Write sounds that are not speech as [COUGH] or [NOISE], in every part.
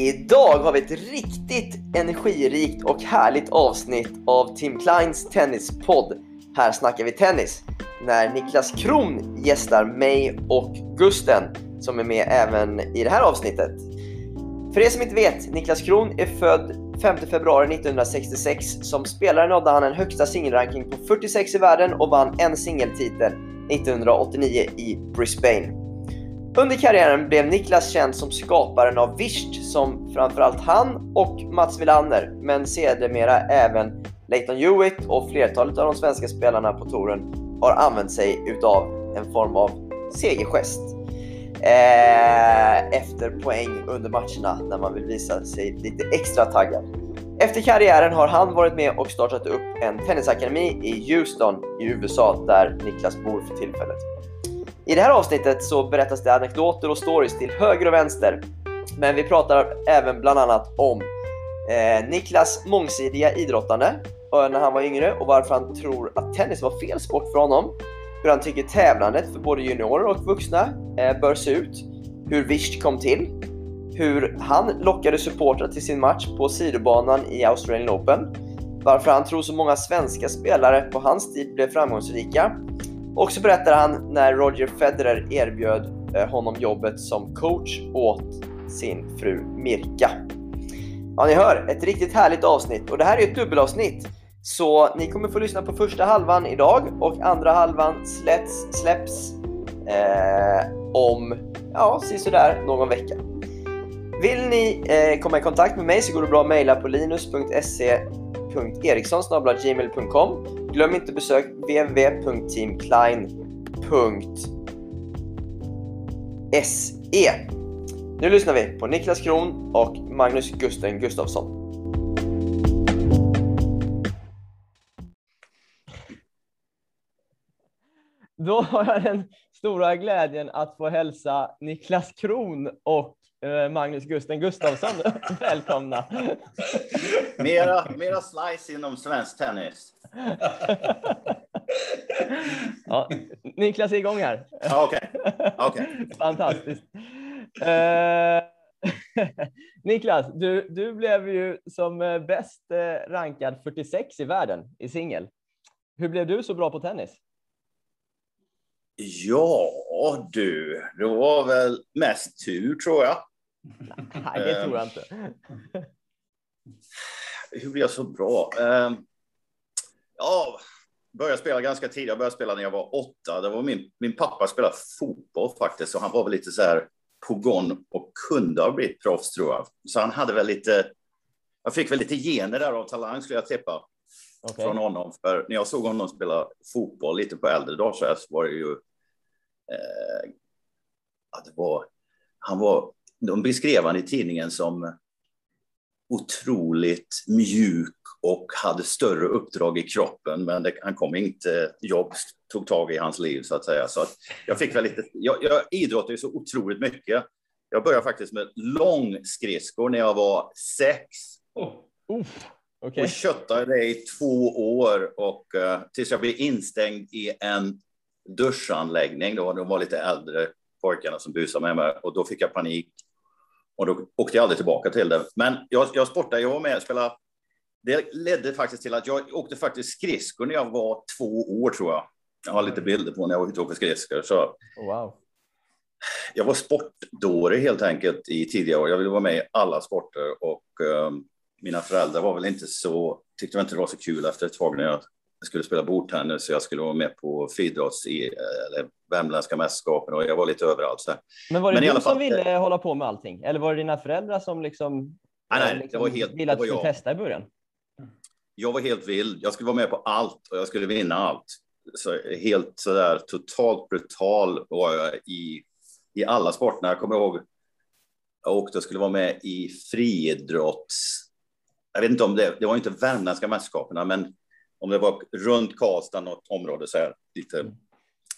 Idag har vi ett riktigt energirikt och härligt avsnitt av Tim Kleins tennispodd. Här snackar vi tennis. När Niklas Kron gästar mig och Gusten som är med även i det här avsnittet. För er som inte vet, Niklas Kron är född 5 februari 1966. Som spelare nådde han en högsta singelranking på 46 i världen och vann en singeltitel 1989 i Brisbane. Under karriären blev Niklas känd som skaparen av Vischt som framförallt han och Mats Wilander, men sedermera även Leighton Hewitt och flertalet av de svenska spelarna på touren har använt sig utav en form av segergest. Eh, efter poäng under matcherna när man vill visa sig lite extra taggad. Efter karriären har han varit med och startat upp en tennisakademi i Houston i USA där Niklas bor för tillfället. I det här avsnittet så berättas det anekdoter och stories till höger och vänster. Men vi pratar även bland annat om eh, Niklas mångsidiga idrottande när han var yngre och varför han tror att tennis var fel sport för honom. Hur han tycker tävlandet för både juniorer och vuxna eh, bör se ut. Hur Vischt kom till. Hur han lockade supportrar till sin match på sidobanan i Australian Open. Varför han tror så många svenska spelare på hans tid blev framgångsrika och så berättar han när Roger Federer erbjöd eh, honom jobbet som coach åt sin fru Mirka. Ja, ni hör, ett riktigt härligt avsnitt och det här är ett dubbelavsnitt. Så ni kommer få lyssna på första halvan idag och andra halvan släpps, släpps eh, om, ja, sådär någon vecka. Vill ni eh, komma i kontakt med mig så går det bra att mejla på linus.se.eriksson.gmail.com Glöm inte besök www.teamklein.se. Nu lyssnar vi på Niklas Kron och Magnus Gusten Gustafsson. Då har jag den stora glädjen att få hälsa Niklas Kron och eh, Magnus Gusten Gustafsson [LAUGHS] välkomna. Mera, mera slice inom svensk tennis. Ja, Niklas är igång här. Okej. Okay. okay. Fantastiskt. Uh, [LAUGHS] Niklas, du, du blev ju som eh, bäst eh, rankad 46 i världen i singel. Hur blev du så bra på tennis? Ja du, det var väl mest tur tror jag. Nej, det tror jag inte. Hur blev jag så bra? Um, Ja, började spela ganska tidigt. Jag började spela när jag var åtta. Det var min, min pappa spelade fotboll faktiskt, och han var väl lite så här på gång och kunde ha blivit proffs tror jag. Så han hade väl lite. Jag fick väl lite gener där av talang skulle jag tippa okay. från honom. För när jag såg honom spela fotboll lite på äldre dagar så, så var det ju. Eh, det var. Han var. De beskrev han i tidningen som otroligt mjuk och hade större uppdrag i kroppen, men det, han kom inte, jobb tog tag i hans liv så att säga. Så att jag fick väl lite, jag, jag idrottade så otroligt mycket. Jag började faktiskt med långskridskor när jag var sex. Oh. Uh, okay. Och köttade det i två år och uh, tills jag blev instängd i en duschanläggning. Då, de var lite äldre pojkarna som busade med mig och då fick jag panik. Och då åkte jag aldrig tillbaka till det. Men jag, jag sportade, jag var med och spelade det ledde faktiskt till att jag åkte faktiskt skridskor när jag var två år tror jag. Jag har lite bilder på när jag var ute och åkte skridskor. Så oh, wow. Jag var sportdåre helt enkelt i tidiga år. Jag ville vara med i alla sporter och um, mina föräldrar var väl inte så, tyckte väl inte det var så kul efter ett tag när jag skulle spela bordtennis så jag skulle vara med på friidrotts i eller värmländska mästerskapen och jag var lite överallt. Så. Men var det Men du som ville hålla på med allting? Eller var det dina föräldrar som liksom, nej, nej, liksom det var helt, ville att du skulle testa i början? Jag var helt vild. Jag skulle vara med på allt och jag skulle vinna allt. Så helt så där totalt brutal var jag i, i alla sporterna. Jag kommer ihåg jag åkte och skulle vara med i friidrotts. Jag vet inte om det, det var inte värmländska mästerskapen, men om det var runt Karlstad, något område så här, lite mm.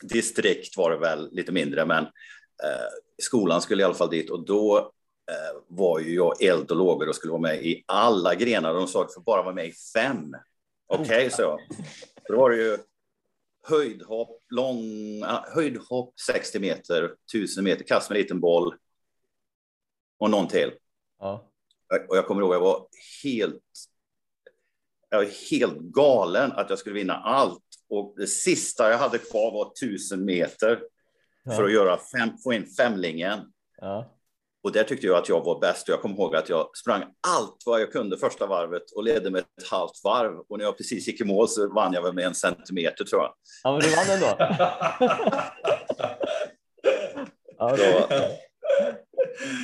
distrikt var det väl lite mindre, men eh, skolan skulle i alla fall dit och då var ju jag eld och lågor och skulle vara med i alla grenar. De sa att jag bara vara med i fem. Okej, okay, så. Då var det ju höjdhopp, lång, höjdhopp 60 meter, 1000 meter, kast med en liten boll och någon till. Ja. Och jag kommer ihåg, jag var helt, jag var helt galen att jag skulle vinna allt. Och det sista jag hade kvar var tusen meter ja. för att göra fem, få in femlingen. Ja. Och där tyckte jag att jag var bäst. Jag kommer ihåg att jag sprang allt vad jag kunde första varvet och ledde med ett halvt varv. Och när jag precis gick i mål så vann jag väl med en centimeter tror jag. Ja, men du vann ändå. [LAUGHS] då,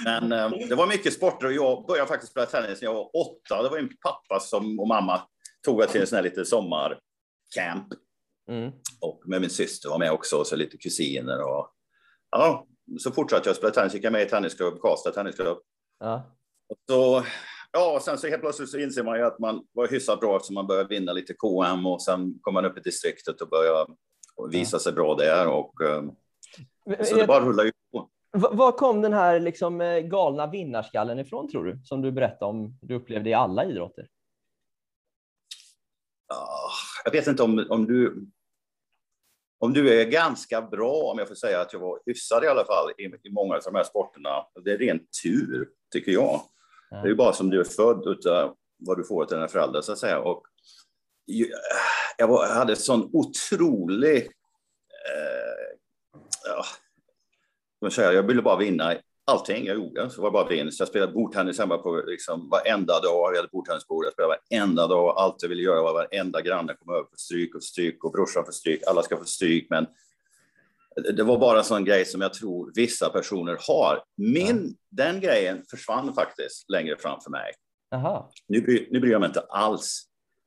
men eh, det var mycket sporter och jag började faktiskt spela tennis när jag var åtta. Det var min pappa som, och mamma tog jag till en sån här lite sommarcamp. Mm. Och med min syster var med också, och så lite kusiner. Och, ja, så fortsatte jag spela tennis, gick jag med i tennisklubb, Karlstad tennisklubb. Ja. Och så, ja, sen så helt plötsligt så inser man ju att man var hyfsat bra eftersom man började vinna lite KM och sen kom man upp i distriktet och började visa sig bra där. Och, eh, så det bara rullade ju på. Var kom den här liksom eh, galna vinnarskallen ifrån tror du? Som du berättade om du upplevde i alla idrotter. Jag vet inte om, om du om du är ganska bra, om jag får säga att jag var hyfsad i alla fall i, i många av de här sporterna, det är rent tur, tycker jag. Ja. Det är ju bara som du är född utav vad du får till dina föräldrar, så att säga. Och jag, var, hade sån otrolig... Eh, ja, jag ville bara vinna allting jag gjorde så var det bara vinst. Jag spelade bordtennis hemma på liksom varenda dag. Jag hade bordtennisbord. Jag spelade varenda dag. Allt jag ville göra var varenda granne kom över för stryk och stryk och brorsan för stryk. Alla ska få stryk, men det var bara en sån grej som jag tror vissa personer har. Min, ja. den grejen försvann faktiskt längre fram för mig. Aha. Nu, bry, nu bryr jag mig inte alls.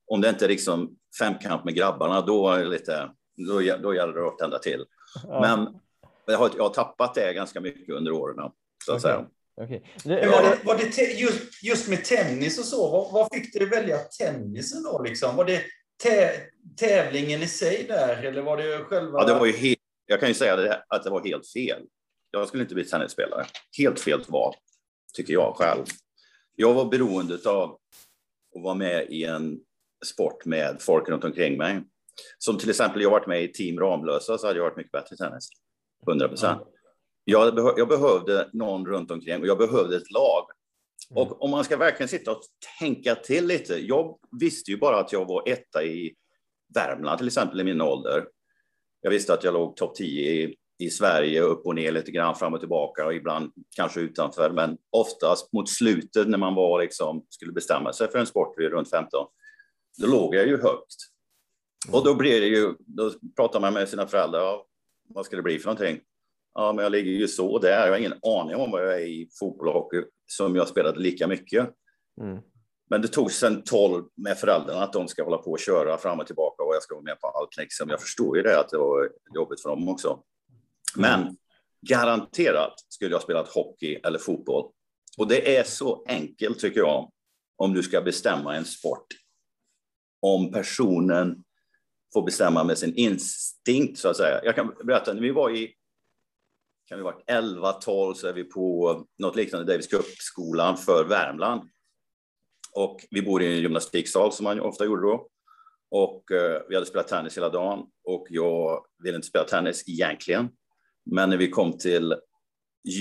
Om det inte är liksom femkamp med grabbarna, då, är det lite, då, då gäller det att tända till. Ja. Men jag har, jag har tappat det ganska mycket under åren så att okay. säga. Okay. Det, var det, var det just, just med tennis och så, vad, vad fick dig välja tennisen då? Liksom? Var det tävlingen i sig där, eller var det själva... Ja, det var ju helt, jag kan ju säga det, att det var helt fel. Jag skulle inte bli tennisspelare. Helt fel val, tycker jag själv. Jag var beroende av att vara med i en sport med folk runt omkring mig. Som till exempel, jag varit med i Team Ramlösa så hade jag varit mycket bättre i tennis. 100 procent. Ja. Jag, behö jag behövde någon runt omkring och jag behövde ett lag. Mm. Och om man ska verkligen sitta och tänka till lite. Jag visste ju bara att jag var etta i Värmland till exempel i min ålder. Jag visste att jag låg topp 10 i, i Sverige, upp och ner lite grann, fram och tillbaka och ibland kanske utanför. Men oftast mot slutet när man var liksom, skulle bestämma sig för en sport vid runt 15, då låg jag ju högt. Och då blir det ju, då pratar man med sina föräldrar, vad ska det bli för någonting? Ja, men jag ligger ju så där. Jag har ingen aning om vad jag är i fotboll och hockey som jag spelade lika mycket. Mm. Men det tog sen 12 med föräldrarna att de ska hålla på och köra fram och tillbaka och jag ska vara med på allt. Liksom. Jag förstår ju det att det var jobbigt för dem också. Men mm. garanterat skulle jag spelat hockey eller fotboll. Och det är så enkelt tycker jag om du ska bestämma en sport. Om personen får bestämma med sin instinkt så att säga. Jag kan berätta, när vi var i kan vi varit 11, 12 så är vi på något liknande Davis Cup-skolan för Värmland. Och vi bor i en gymnastiksal som man ofta gjorde då. Och eh, vi hade spelat tennis hela dagen och jag ville inte spela tennis egentligen. Men när vi kom till,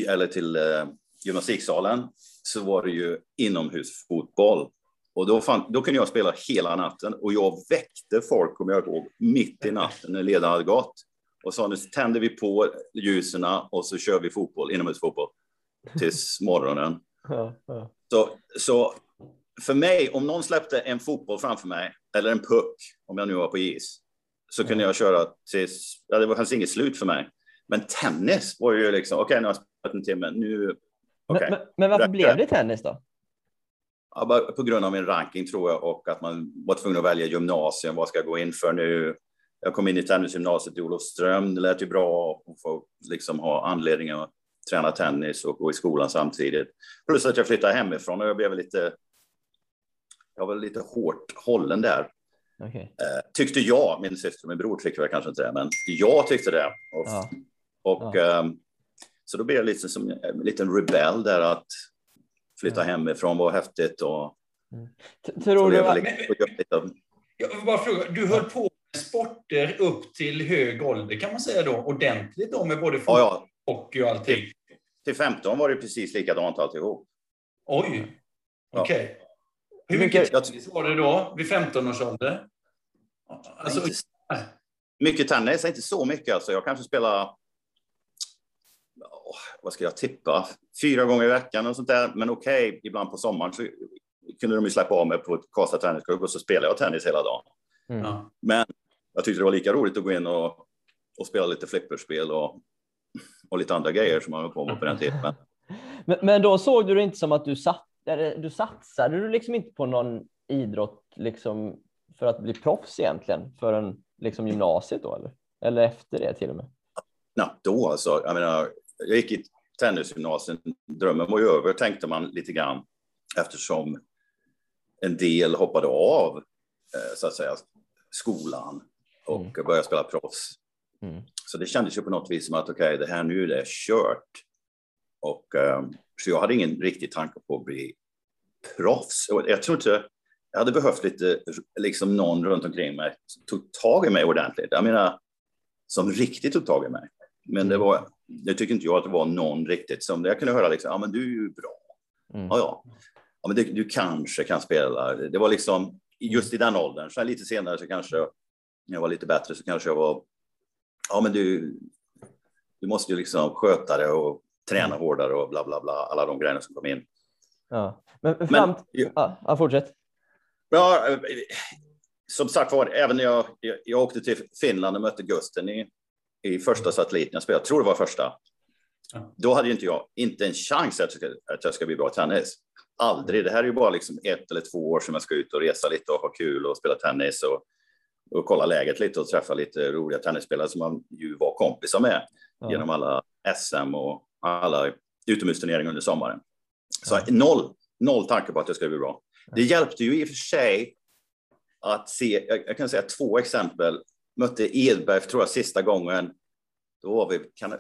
eller till eh, gymnastiksalen så var det ju inomhusfotboll. Och då, fann, då kunde jag spela hela natten och jag väckte folk, om jag ihåg, mitt i natten när ledaren hade gått och sa nu tänder vi på ljusen och så kör vi fotboll, inomhusfotboll tills [LAUGHS] morgonen. Ja, ja. Så, så för mig, om någon släppte en fotboll framför mig, eller en puck, om jag nu var på is, så kunde jag köra tills, ja, det fanns inget slut för mig. Men tennis var ju liksom, okej okay, nu har jag spelat en timme, nu, okay. men, men, varför blev det tennis då? Ja, på grund av min ranking tror jag och att man var tvungen att välja gymnasium, vad ska jag gå in för nu? Jag kom in i tennisgymnasiet i Olofström. Det lät ju bra att få liksom ha anledning att träna tennis och gå i skolan samtidigt. Plus att jag flyttade hemifrån och jag blev lite. Jag var lite hårt hållen där. Okay. Eh, tyckte jag. Min syster och min bror tyckte jag kanske inte det, men jag tyckte det. Och, ja. och ja. Eh, så då blev jag lite som en liten rebell där att flytta ja. hemifrån var häftigt och. Mm. Tror du att... Jag bara fråga, du höll på sporter upp till hög ålder kan man säga då, ordentligt då med både fotboll, ja, ja. och allting. Till, till 15 var det precis likadant alltihop. Oj! Okej. Okay. Hur mycket tennis var det då, vid 15 års ålder? Alltså, inte, mycket tennis, inte så mycket alltså. Jag kanske spelar, vad ska jag tippa, fyra gånger i veckan och sånt där. Men okej, okay, ibland på sommaren så kunde de ju släppa av mig på ett Karlstad Tennisklubb och så spelade jag tennis hela dagen. Mm. Men jag tyckte det var lika roligt att gå in och, och spela lite flipperspel och, och lite andra grejer som man var på med på den tiden. [LAUGHS] Men, men då såg du det inte som att du, satt, du satsade du liksom inte på någon idrott liksom för att bli proffs egentligen förrän liksom gymnasiet då eller? Eller efter det till och med? Knappt då alltså. Jag menar, jag gick i tennisgymnasiet. Drömmen var ju över tänkte man lite grann eftersom en del hoppade av eh, så att säga skolan och mm. började spela proffs. Mm. Så det kändes ju på något vis som att okej, okay, det här nu är det kört. Och um, så jag hade ingen riktig tanke på att bli proffs. Jag tror inte jag hade behövt lite, liksom någon runt omkring mig som tog tag i mig ordentligt. Jag menar, som riktigt tog tag i mig. Men det var, det tyckte inte jag att det var någon riktigt som, jag kunde höra liksom, ja men du är ju bra. Mm. Ja, ja. ja men det, du kanske kan spela. Det var liksom, just i den åldern, sen lite senare så kanske, när jag var lite bättre så kanske jag var, ja men du, du måste ju liksom sköta det och träna mm. hårdare och bla bla bla, alla de grejerna som kom in. Ja, men fram... Men, ja, fortsätt. Ja, eh, som sagt var, även när jag, jag, jag åkte till Finland och mötte Gusten i, i första satelliten jag spelade, jag tror det var första. Ja. Då hade inte jag inte en chans att, att jag ska bli bra i tennis. Aldrig. Det här är ju bara liksom ett eller två år som jag ska ut och resa lite och ha kul och spela tennis och, och kolla läget lite och träffa lite roliga tennisspelare som man ju var kompisar med ja. genom alla SM och alla utomhusturneringar under sommaren. Så ja. noll, noll tanke på att jag ska bli bra. Det hjälpte ju i och för sig att se, jag kan säga två exempel. Mötte Edberg, tror jag, sista gången. Då var vi, kan,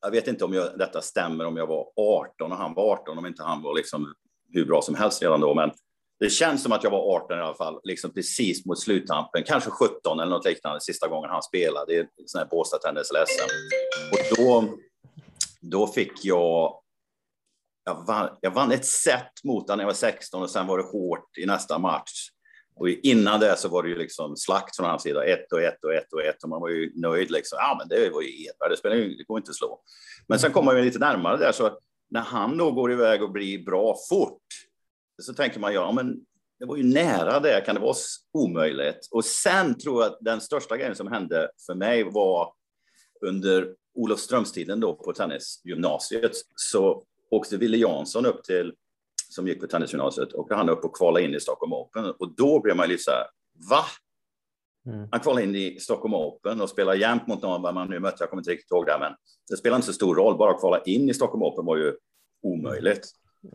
jag vet inte om jag, detta stämmer, om jag var 18 och han var 18, om inte han var liksom hur bra som helst redan då. Men det känns som att jag var 18 i alla fall, liksom precis mot sluttampen, kanske 17 eller något liknande sista gången han spelade i sån här Båstad-tennis-SM. Och då, då fick jag jag vann, jag vann ett set mot honom när jag var 16 och sen var det hårt i nästa match. Och innan det så var det ju liksom slakt från hans sida. Ett och ett och ett och ett och man var ju nöjd liksom. Ja, men det var ju Edvard, det spelar ju, det går inte att slå. Men sen kommer man ju lite närmare där så när han då går iväg och blir bra fort så tänker man ja, men det var ju nära det. Kan det vara omöjligt? Och sen tror jag att den största grejen som hände för mig var under Olofströmstiden då på tennisgymnasiet så åkte Wille Jansson upp till, som gick på tennisgymnasiet, och han upp och kvalade in i Stockholm Open. Och då blev man lite så här, va? Mm. Han kvalade in i Stockholm Open och spelade jämt mot någon, vad man nu mötte, jag kommer inte riktigt ihåg det, men det spelar inte så stor roll, bara att kvala in i Stockholm Open var ju omöjligt.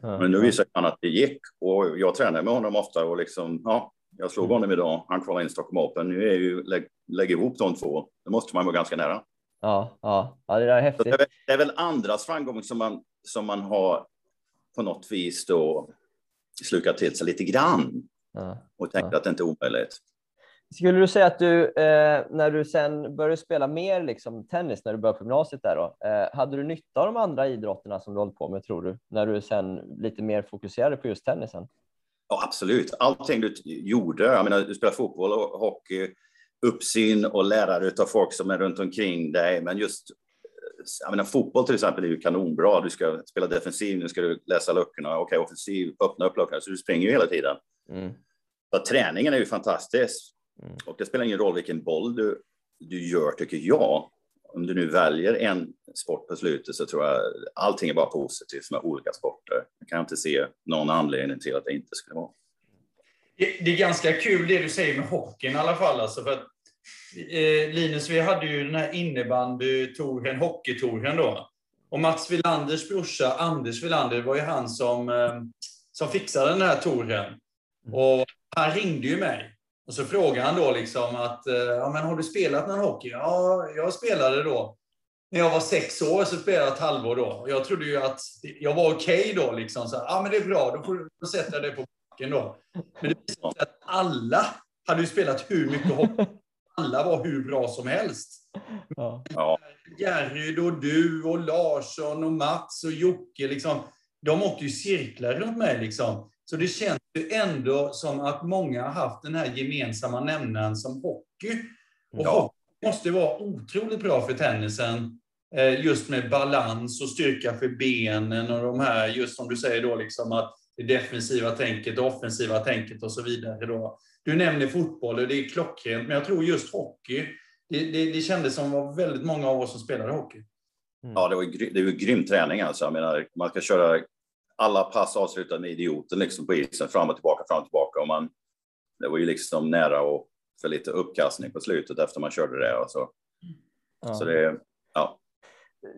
Mm. Men nu visar han att det gick och jag tränar med honom ofta och liksom, ja, jag slog mm. honom idag, han kvalade in Stockholm Open. Nu är ju, lägg, lägg ihop de två, då måste man vara ganska nära. Ja, ja, ja det där är häftigt. Det är, det är väl andras framgång som man som man har på något vis då slukat till sig lite grann ja, och tänkt ja. att det inte är omöjligt. Skulle du säga att du, eh, när du sen började spela mer liksom, tennis, när du började på gymnasiet, där då, eh, hade du nytta av de andra idrotterna som du hållit på med, tror du, när du sen lite mer fokuserade på just tennisen? Ja, absolut. Allting du gjorde, jag menar, du spelar fotboll och hockey, uppsyn och lärare av folk som är runt omkring dig, men just jag menar, fotboll till exempel är ju kanonbra. Du ska spela defensiv, nu ska du läsa luckorna. Okej, offensiv, öppna upp luckorna. Så du springer ju hela tiden. Mm. Så träningen är ju fantastisk. Mm. Och det spelar ingen roll vilken boll du, du gör, tycker jag. Om du nu väljer en sport på slutet så tror jag allting är bara positivt med olika sporter. Jag kan inte se någon anledning till att det inte skulle vara. Det, är ganska kul det du säger med hockeyn i alla fall. Alltså för att Eh, Linus, vi hade ju den här innebandytouren, hockeytouren då. Och Mats Wilanders brorsa, Anders Wilander, var ju han som, eh, som fixade den här touren. Och han ringde ju mig. Och så frågade han då liksom att, eh, ja men har du spelat någon hockey? Ja, jag spelade då. När jag var sex år så spelade jag ett halvår då. Och jag trodde ju att jag var okej okay då liksom. Så, ja men det är bra, då får du sätta dig på backen då. Men det visade sig att alla hade ju spelat hur mycket hockey alla var hur bra som helst. Ja. Järryd och du och Larsson och Mats och Jocke, liksom, de åkte ju cirklar runt mig. Liksom. Så det känns ju ändå som att många har haft den här gemensamma nämnaren som hockey. Och Ja. hockey måste vara otroligt bra för tennisen. eh, Just med balans och styrka för benen och de här, just som du säger då, liksom att det defensiva tänket, det offensiva tänket och så vidare. Då. Du nämner fotboll och det är klockrent, men jag tror just hockey, det, det, det kändes som det var väldigt många av oss som spelade hockey. Ja, det var ju, gry- det var ju grym träning alltså. Jag menar, man ska köra alla pass avslutade med idioten liksom på isen, fram och tillbaka, fram och tillbaka. Och man, det var ju liksom nära och för lite uppkastning på slutet efter man körde det. Och så. Ja. så det, ja.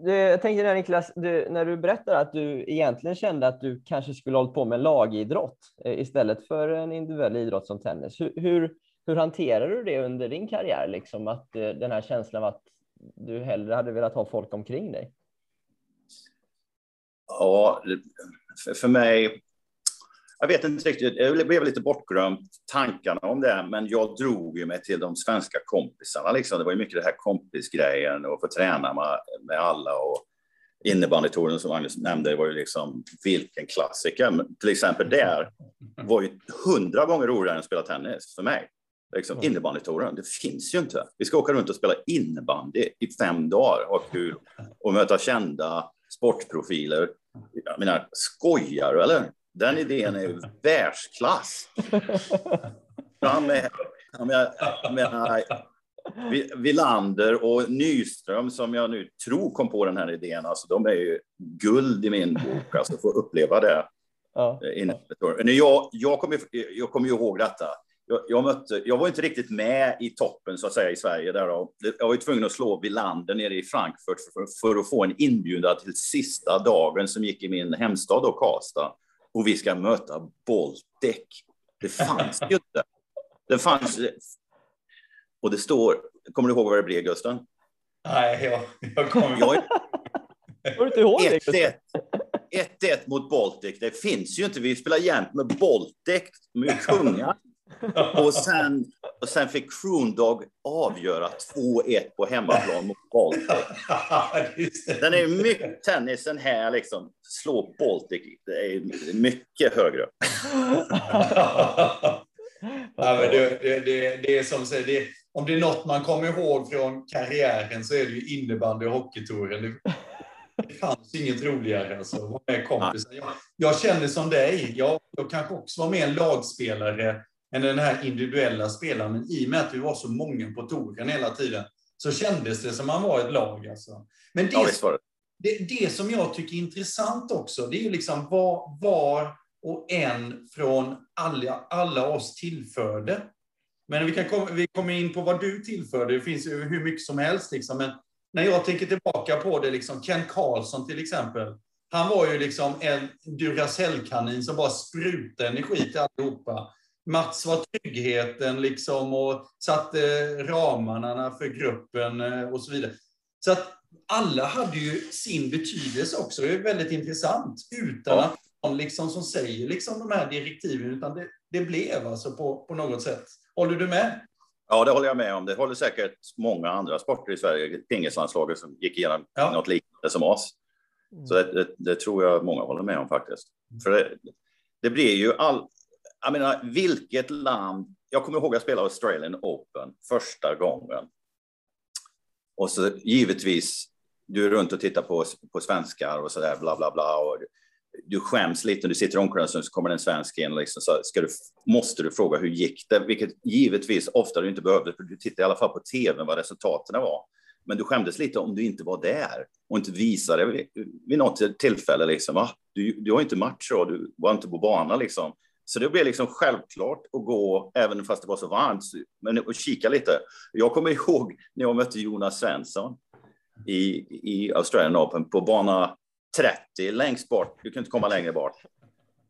Du, jag tänkte där Niklas, du, när du berättar att du egentligen kände att du kanske skulle hållit på med lagidrott eh, istället för en individuell idrott som tennis. Hur, hur, hur hanterar du det under din karriär, liksom att eh, den här känslan av att du hellre hade velat ha folk omkring dig? Ja, för, för mig... Jag vet inte riktigt, jag blev lite bortglömt tankarna om det, men jag drog ju mig till de svenska kompisarna. Liksom. Det var ju mycket det här kompisgrejen och få träna med, med alla. Och innebandytouren som Magnus nämnde var ju liksom vilken klassiker. Men till exempel där var ju hundra gånger roligare än att spela tennis för mig. Liksom, innebandytouren, det finns ju inte. Vi ska åka runt och spela innebandy i fem dagar och kul och möta kända sportprofiler. Jag menar, skojar du eller? Den idén är ju [LAUGHS] världsklass. Fram med, Villander och Nyström som jag nu tror kom på den här idén, alltså de är ju guld i min bok, alltså få uppleva det. Ja. jag, jag, kommer, jag kommer ju ihåg detta. Jag, jag, mötte, jag var inte riktigt med i toppen så att säga i Sverige. Där då. Jag var ju tvungen att slå Villander nere i Frankfurt för, för att få en inbjudan till sista dagen som gick i min hemstad då, Karlstad. Och vi ska möta Baltic. Det fanns ju inte. Det fanns... Och det står... Kommer du ihåg vad det blev, Gusten? Nej, jag, jag kommer Jag är Kommer du inte ihåg det? Gustav? 1-1. 1-1 mot Baltic. Det finns ju inte. Vi spelar jämt med Baltic. De är ju kungar. [LAUGHS] Och sen, och sen fick Kroondog avgöra 2-1 på hemmaplan mot Baltic. [LAUGHS] Den är mycket, tennisen här liksom, slå Baltic, det är mycket högre. [LAUGHS] ja, men det, det, det, det är som säger, det, om det är något man kommer ihåg från karriären så är det ju innebandy och hockeytouren. Det, fanns inget roligare alltså, att vara med kompisar. Jag, jag känner som dig, jag, jag kanske också var mer en lagspelare än den här individuella spelaren, men i och med att vi var så många på touren hela tiden så kändes det som man var ett lag. Alltså. Men det Ja, det. det, det som jag tycker är intressant också, det är ju liksom vad var och en från alla, alla oss tillförde. Men vi, kan komma, vi kommer in på vad du tillförde, det finns ju hur mycket som helst. Liksom. Men när jag tänker tillbaka på det, liksom, Ken Karlsson till exempel, han var ju liksom en Duracell-kanin som bara sprutade energi till allihopa. Mats var tryggheten liksom och satte ramarna för gruppen eh, och så vidare. Så att alla hade ju sin betydelse också. Det är väldigt intressant. Utan Ja. att någon liksom som säger liksom de här direktiven, utan det, det blev alltså på, på något sätt. Håller du med? Ja, det håller jag med om. Det håller säkert många andra sporter i Sverige. Pingislandslaget som gick igenom Ja. något liknande som oss. Så det, det, det tror jag många håller med om faktiskt. För det, det blir ju all... Jag menar, vilket land... Jag kommer ihåg att jag spelade Australian Open första gången. Och så givetvis, du är runt och tittar på, på svenskar och så där, bla bla bla. Och du skäms lite när du sitter i omklädningsrummet så kommer en svensk in och liksom så ska du, måste du fråga hur gick det? Vilket givetvis ofta du inte behövde, för du tittade i alla fall på tv vad resultaten var. Men du skämdes lite om du inte var där och inte visade vid, vid något tillfälle. Liksom, va? Du, du har inte match och du var inte på banan. Liksom. Så det blev liksom självklart att gå, även fast det var så varmt, men att kika lite. Jag kommer ihåg när jag mötte Jonas Svensson i, i Australian Open på bana 30, längst bort. Du kan inte komma längre bort.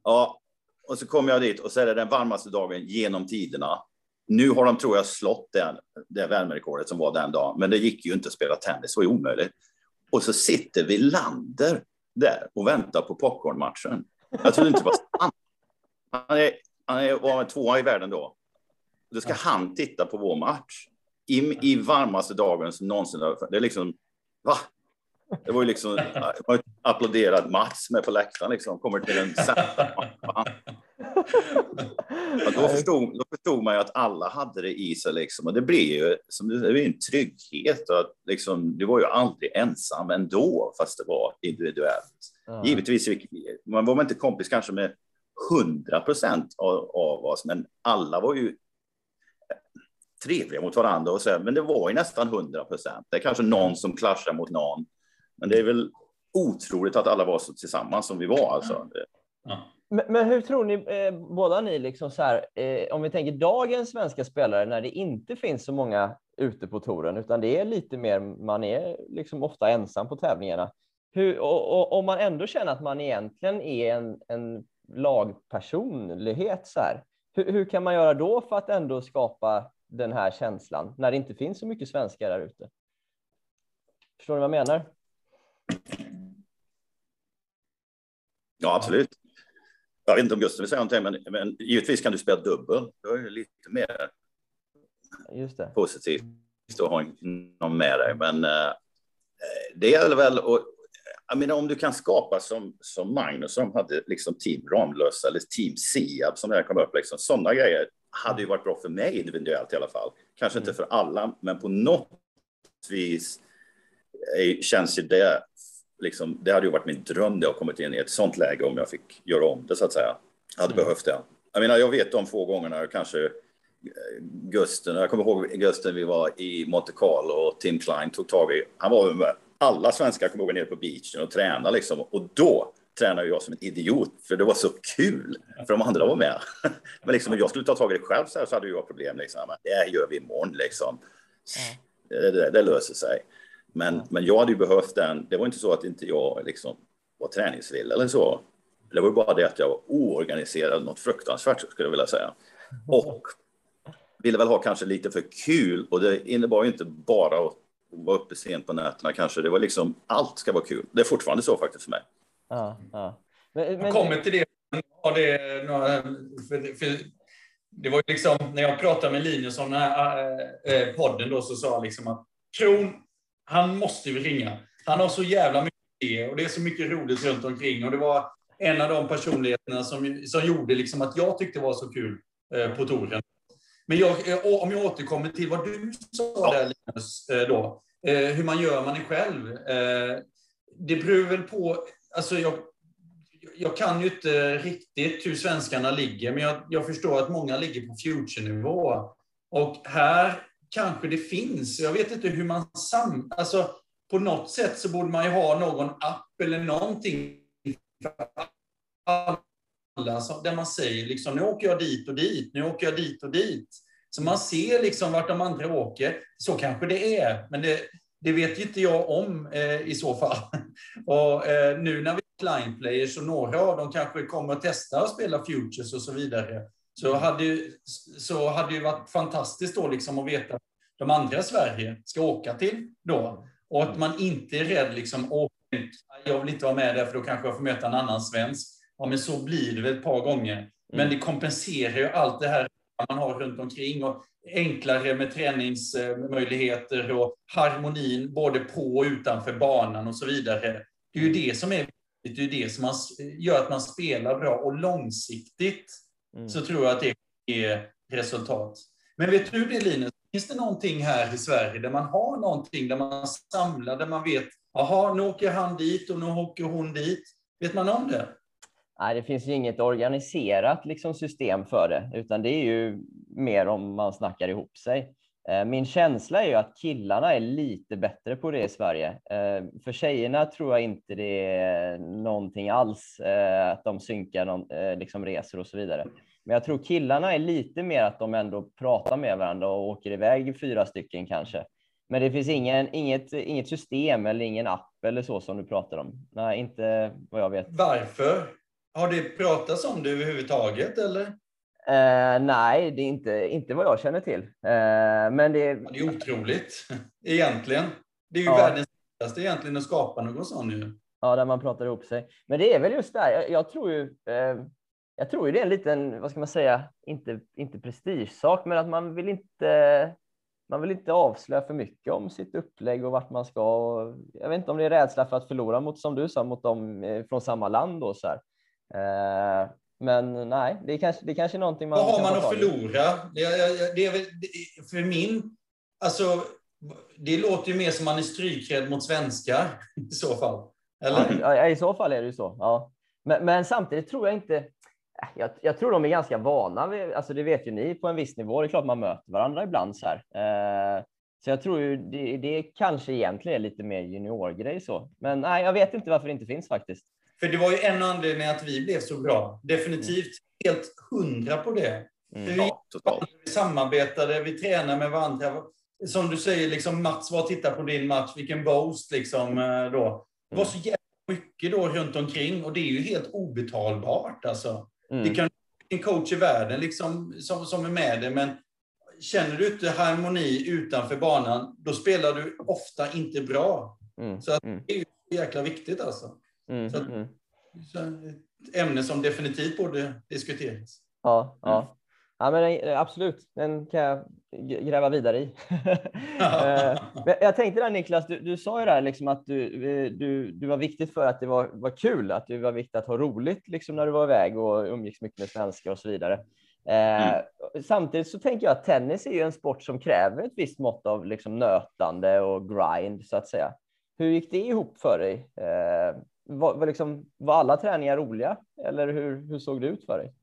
Ja, och så kom jag dit och så är det den varmaste dagen genom tiderna. Nu har de, tror jag, slått det, det värmerekordet som var den dagen, men det gick ju inte att spela tennis, det var ju omöjligt. Och så sitter Villander där och väntar på popcornmatchen. Jag trodde inte det var sant. Han, är, han är, var tvåa i världen då. Då ska han titta på vår match i, i varmaste dagen som någonsin. Det är liksom, va? Det var ju liksom, [LAUGHS] man applåderad Mats med på läktaren liksom, kommer till matchen. Ja, då, förstod, då förstod man ju att alla hade det i sig liksom. och det blir ju som det blir en trygghet. Och att, liksom, du var ju aldrig ensam ändå, fast det var individuellt. Ja. Givetvis, man var inte kompis kanske med 100 procent av, av oss, men alla var ju trevliga mot varandra och så, men det var ju nästan 100 procent. Det är kanske någon som klaschar mot någon, men det är väl otroligt att alla var så tillsammans som vi var. Alltså. Ja. Men, men hur tror ni, eh, båda ni, liksom så här, eh, om vi tänker dagens svenska spelare när det inte finns så många ute på touren, utan det är lite mer, man är liksom ofta ensam på tävlingarna. Hur, och, och, om man ändå känner att man egentligen är en, en lagpersonlighet, så här, hur, hur kan man göra då för att ändå skapa den här känslan när det inte finns så mycket svenskar där ute? Förstår ni vad jag menar? Ja, absolut. Jag vet inte om Gustav vill säga någonting, men, men givetvis kan du spela dubbel. Då är det lite mer Just det. positivt att ha någon med dig. Men eh, det gäller väl att jag menar, om du kan skapa som, som Magnus som hade liksom Team Ramlösa eller Team Siab som det kom upp, liksom, sådana grejer hade ju varit bra för mig individuellt i alla fall. Kanske inte för alla, men på något vis eh, känns ju det liksom, det hade ju varit min dröm det att kommit in i ett sånt läge om jag fick göra om det så att säga. Jag hade Mm. behövt det. Jag menar, jag vet de få gångerna kanske eh, Gusten, jag kommer ihåg Gusten vi var i Monte Carlo och Tim Klein tog tag i, han var med alla svenskar kommer ihåg nere på beachen och tränade liksom och då tränade jag som en idiot för det var så kul för de andra var med. [LAUGHS] Men liksom om jag skulle ta tag i det själv så, här, så hade jag problem liksom. Det gör vi imorgon liksom. Det, det, det löser sig. Men, men jag hade ju behövt den. Det var inte så att inte jag liksom var träningsvill eller så. Det var bara det att jag var oorganiserad något fruktansvärt skulle jag vilja säga. Och ville väl ha kanske lite för kul och det innebar ju inte bara att vara uppe sent på nätterna kanske. Det var liksom allt ska vara kul. Det är fortfarande så faktiskt för mig. Ja, ja. Men, Jag men, kommer till det. Ja, det, några- för, för, det var ju liksom, när jag pratade med Linus om den här äh, äh, podden då, så sa jag liksom att Kron, han måste ju ringa. Han har så jävla mycket idéer och det är så mycket roligt runt omkring. Och det var en av de personligheterna som, som gjorde liksom att jag tyckte det var så kul eh, på touren. Men jag, eh, om jag återkommer till vad du sa där Linus, eh, då, eh, hur man gör man är själv. Det beror väl på, alltså jag, jag kan ju inte riktigt hur svenskarna ligger, men jag, jag förstår att många ligger på future-nivå. Och här kanske det finns, jag vet inte hur man sam... Alltså, på något sätt så borde man ju ha någon app eller någonting för alla alla, där man säger liksom, nu åker jag dit och dit, nu åker jag dit och dit. Så man ser liksom vart de andra åker. Så kanske det är, men det, det vet ju inte jag om eh, i så fall. [LAUGHS] Och eh, nu när vi har client players och några av dem kanske kommer att testa att spela futures och så vidare, så hade, ju- så hade det ju varit fantastiskt då liksom att veta att de andra i Sverige ska åka till då. Och att man inte är rädd liksom, åh, jag vill inte vara med där för då kanske jag får möta en annan svensk. Ja, men så blir det väl ett par gånger. Men det kompenserar ju allt det här man har runt omkring och enklare med träningsmöjligheter och harmonin både på och utanför banan och så vidare. Det är ju det som är det är ju det som man, gör att man spelar bra och långsiktigt Mm. så tror jag att det ger resultat. Men vet du det Linus, finns det någonting här i Sverige där man har någonting där man samlar, där man vet, jaha, nu åker han dit och nu åker hon dit. Vet man om det? Nej, det finns ju inget organiserat liksom, system för det, utan det är ju mer om man snackar ihop sig. Eh, min känsla är ju att killarna är lite bättre på det i Sverige. Eh, för tjejerna tror jag inte det är någonting alls, eh, att de synkar någon, liksom resor och så vidare. Men jag tror killarna är lite mer att de ändå pratar med varandra och åker iväg fyra stycken kanske. Men det finns ingen, inget, inget system eller ingen app eller så som du pratar om. Nej, inte vad jag vet. Varför? Har det pratats om det överhuvudtaget eller? Eh, nej, det är inte, inte vad jag känner till. Eh, men det, Ja, Det är otroligt, [LAUGHS] egentligen. Det är ju Ja. världens lättaste egentligen att skapa någon sån nu. ja, där man pratar ihop sig. Men det är väl just där. Jag, jag tror ju. Eh, jag tror ju det är en liten, vad ska man säga, inte, inte prestigesak, men att man vill inte. Man vill inte avslöja för mycket om sitt upplägg och vart man ska. Jag vet inte om det är rädsla för att förlora mot, som du sa, mot dem eh, från samma land då så här. Eh, Men nej, det är kanske, det är kanske någonting man... Vad har man att förlora? Det, är- det är väl, för min... Alltså, det låter ju mer som man är strykrädd mot svenskar i så fall. Eller? Ja, I så fall är det ju så. Ja. Men, men samtidigt tror jag inte... äh, Jag, jag tror de är ganska vana vid, alltså det vet ju ni på en viss nivå. Det är klart man möter varandra ibland så här. Eh, så jag tror ju det, det kanske egentligen är lite mer juniorgrej så. Men nej, jag vet inte varför det inte finns faktiskt. För det var ju en anledning att vi blev så bra. Definitivt helt hundra på det. Mm. Vi, vi samarbetade, vi tränade med varandra. Som du säger, liksom Mats var och tittade på din match, vilken boast liksom eh, då. Det var så jävla mycket då runt omkring och det är ju helt obetalbart alltså. Mm. Det kan en coach i världen liksom, som, som är med dig, men känner du inte harmoni utanför banan, då spelar du ofta inte bra. Mm. Så Mm. det är ju jäkla viktigt alltså. Mm. Så- Mm. Så ett ämne som definitivt borde diskuteras. Ja, ja. ja men absolut. Den kan jag gräva vidare i. [LAUGHS] Eh, jag tänkte där Niklas, du, du sa ju där liksom att du, eh, du, du var viktigt för att det var, var kul, att det var viktigt att ha roligt liksom när du var iväg och umgicks mycket med svenskar och så vidare. Eh, Samtidigt så tänker jag att tennis är ju en sport som kräver ett visst mått av liksom nötande och grind så att säga. Hur gick det ihop för dig? Var, var, liksom, var alla träningar roliga eller hur, hur såg det ut för dig?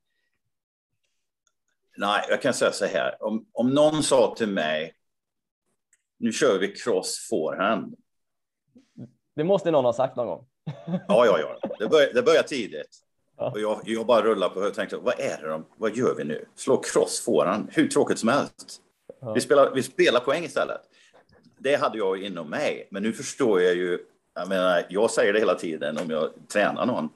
Nej, jag kan säga så här. Om, om någon sa till mig, nu kör vi cross forehand. Det måste någon ha sagt någon gång. [LAUGHS] Ja, ja, ja. Det börjar, det börjar tidigt. Ja. Och jag, jag bara rullar på och tänkte, vad är det de, vad gör vi nu? Slå cross forehand, hur tråkigt som helst. Ja. Vi, spelar, vi spelar poäng istället. Det hade jag inom mig, men nu förstår jag ju, jag menar, jag säger det hela tiden om jag tränar någon.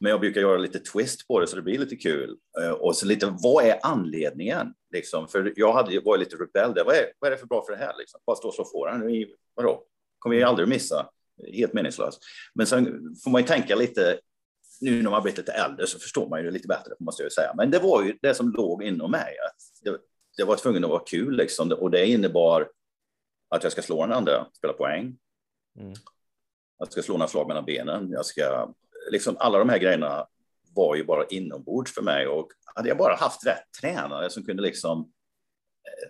Men jag brukar göra lite twist på det så det blir lite kul. Eh, och så lite, vad är anledningen? Liksom, för jag hade, var ju lite rebell där. Vad är, vad är det för bra för det här? Liksom? Bara stå och slå forehand? Vadå? Kommer jag aldrig missa. Helt meningslöst. Men sen får man ju tänka lite, nu när man blivit lite äldre så förstår man ju det lite bättre, måste jag ju säga. Men det var ju det som låg inom mig. Att det, det var tvungen att vara kul liksom. Och det innebar att jag ska slå den andra, spela poäng. Mm. Jag ska slå några slag mellan benen. Jag ska, liksom alla de här grejerna var ju bara inombords för mig. Och hade jag bara haft rätt tränare som kunde liksom eh,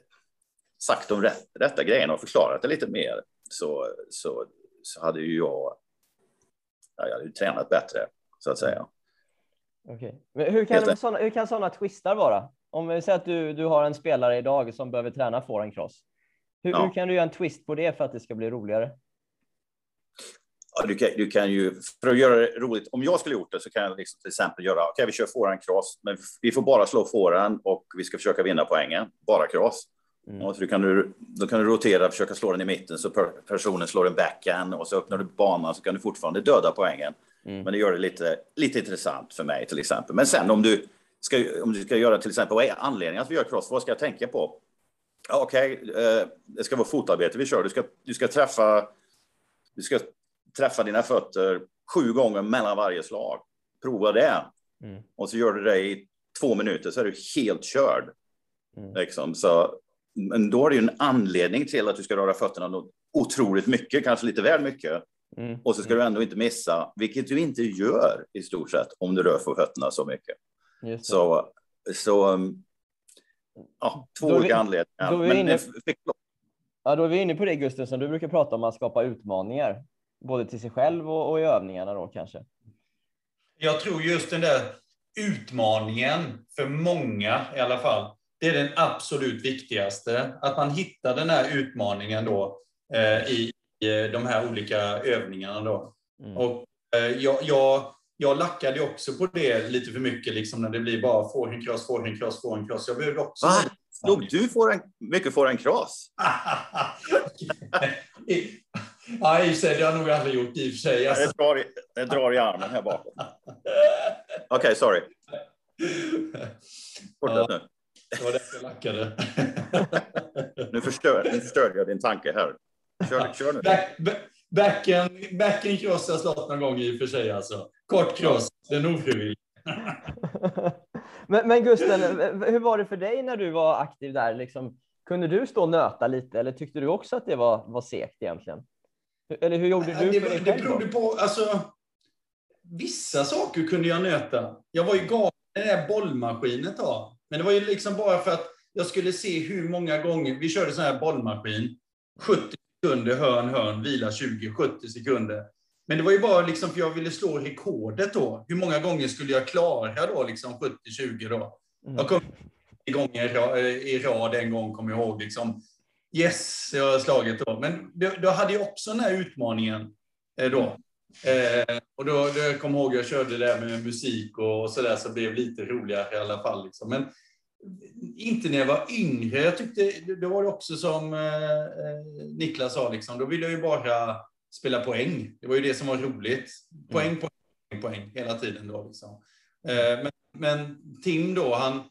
sagt de rätt, rätta grejerna och förklarat det lite mer så, så, så hade ju jag, ja, jag hade ju tränat bättre så att säga. Okej. Men hur, kan såna, hur kan sådana twistar vara? Om vi säger att du, du har en spelare idag som behöver träna forehand cross. Hur, Ja. hur kan du göra en twist på det för att det ska bli roligare? Ja, du, kan, du kan ju, för att göra det roligt, om jag skulle gjort det så kan jag liksom till exempel göra, okej vi kör forehand cross, men vi får bara slå forehand och vi ska försöka vinna poängen, bara cross. Mm. Och så kan du, då kan du rotera, försöka slå den i mitten så per, personen slår en backhand och så öppnar du banan så kan du fortfarande döda poängen. Mm. Men det gör det lite, lite intressant för mig till exempel. Men sen om du ska, om du ska göra till exempel, vad är anledningen att vi gör cross? Vad ska jag tänka på? Ja, Okej, eh, det ska vara fotarbete vi kör. Du ska, du ska träffa du ska träffa dina fötter sju gånger mellan varje slag. Prova det. Mm. Och så gör du det i två minuter så är du helt körd. Mm. Liksom. Så, men då har du ju en anledning till att du ska röra fötterna otroligt mycket, kanske lite väl mycket. Mm. Och så ska du ändå inte missa, vilket du inte gör i stort sett om du rör på fötterna så mycket. Det. Så, så um, ja, två Då är vi- olika anledningar. då är vi inne- Ja, då är vi inne på det Gusten som du brukar prata om, att skapa utmaningar. Både till sig själv och, och i övningarna då kanske. Jag tror just den där utmaningen, för många i alla fall, det är den absolut viktigaste. Att man hittar den här utmaningen då eh, i, i de här olika övningarna. Då. Mm. Och eh, jag, jag, jag lackade också på det lite för mycket, liksom, när det blir bara forehand cross, forehand cross, forehand cross. Jag behövde också... Va? Slog du får en, mycket får en? I- [LAUGHS] Ja, i sig, det har jag nog aldrig gjort i och för sig. Alltså. Jag drar, i, jag drar i armen här bakom. [LAUGHS] Okej, sorry. Fortsätt nu. Det var därför jag lackade. [LAUGHS] Nu, förstör, nu förstörde jag din tanke här. Kör, kör nu. Back, back, backen, backen cross har slått någon gång i och för sig. Alltså. Kort cross, den ofrivillig. Men, men Gusten, hur var det för dig när du var aktiv där? Liksom, kunde du stå och nöta lite eller tyckte du också att det var, var segt egentligen? Eller hur gjorde du det, det berodde på, alltså, vissa saker kunde jag nöta. Jag var ju galen i det där bollmaskinet då. Men det var ju liksom bara för att jag skulle se hur många gånger, vi körde sån här bollmaskin, 70 sekunder, hörn, hörn, vila 20, 70 sekunder. Men det var ju bara liksom för jag ville slå rekordet då. Hur många gånger skulle jag klara då, liksom 70-20 då? Mm. Jag kom gånger i rad en gång, kommer jag ihåg. Liksom. Yes, jag har slagit då. Men då hade jag också den här utmaningen eh, då. Eh, och då, då jag ihåg, jag körde det där med musik och sådär, så det blev lite roligare i alla fall. Liksom. Men inte när jag var yngre. Jag tyckte, det var det också som eh, eh, Niklas sa, liksom, då ville jag ju bara spela poäng. Det var ju det som var roligt. Poäng, mm. poäng, poäng hela tiden. Då, liksom. eh, men, men, Tim då, han,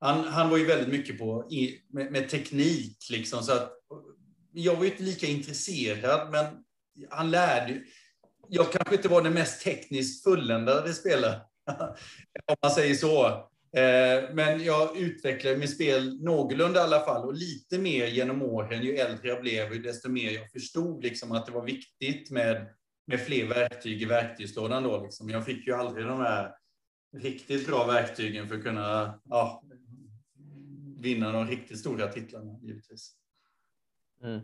han, han var ju väldigt mycket på med, med, teknik. Liksom, så att, jag var ju inte lika intresserad, men han lärde Jag kanske inte var den mest tekniskt fulländade spelaren, [LAUGHS] om man säger så. Eh, men jag utvecklade mitt spel någorlunda i alla fall och lite mer genom åren. Ju äldre jag blev, desto mer jag förstod liksom att det var viktigt med, med fler verktyg i verktygslådan. Då, liksom. Jag fick ju aldrig de här riktigt bra verktygen för att kunna ja, vinna de riktigt stora titlarna givetvis. Mm.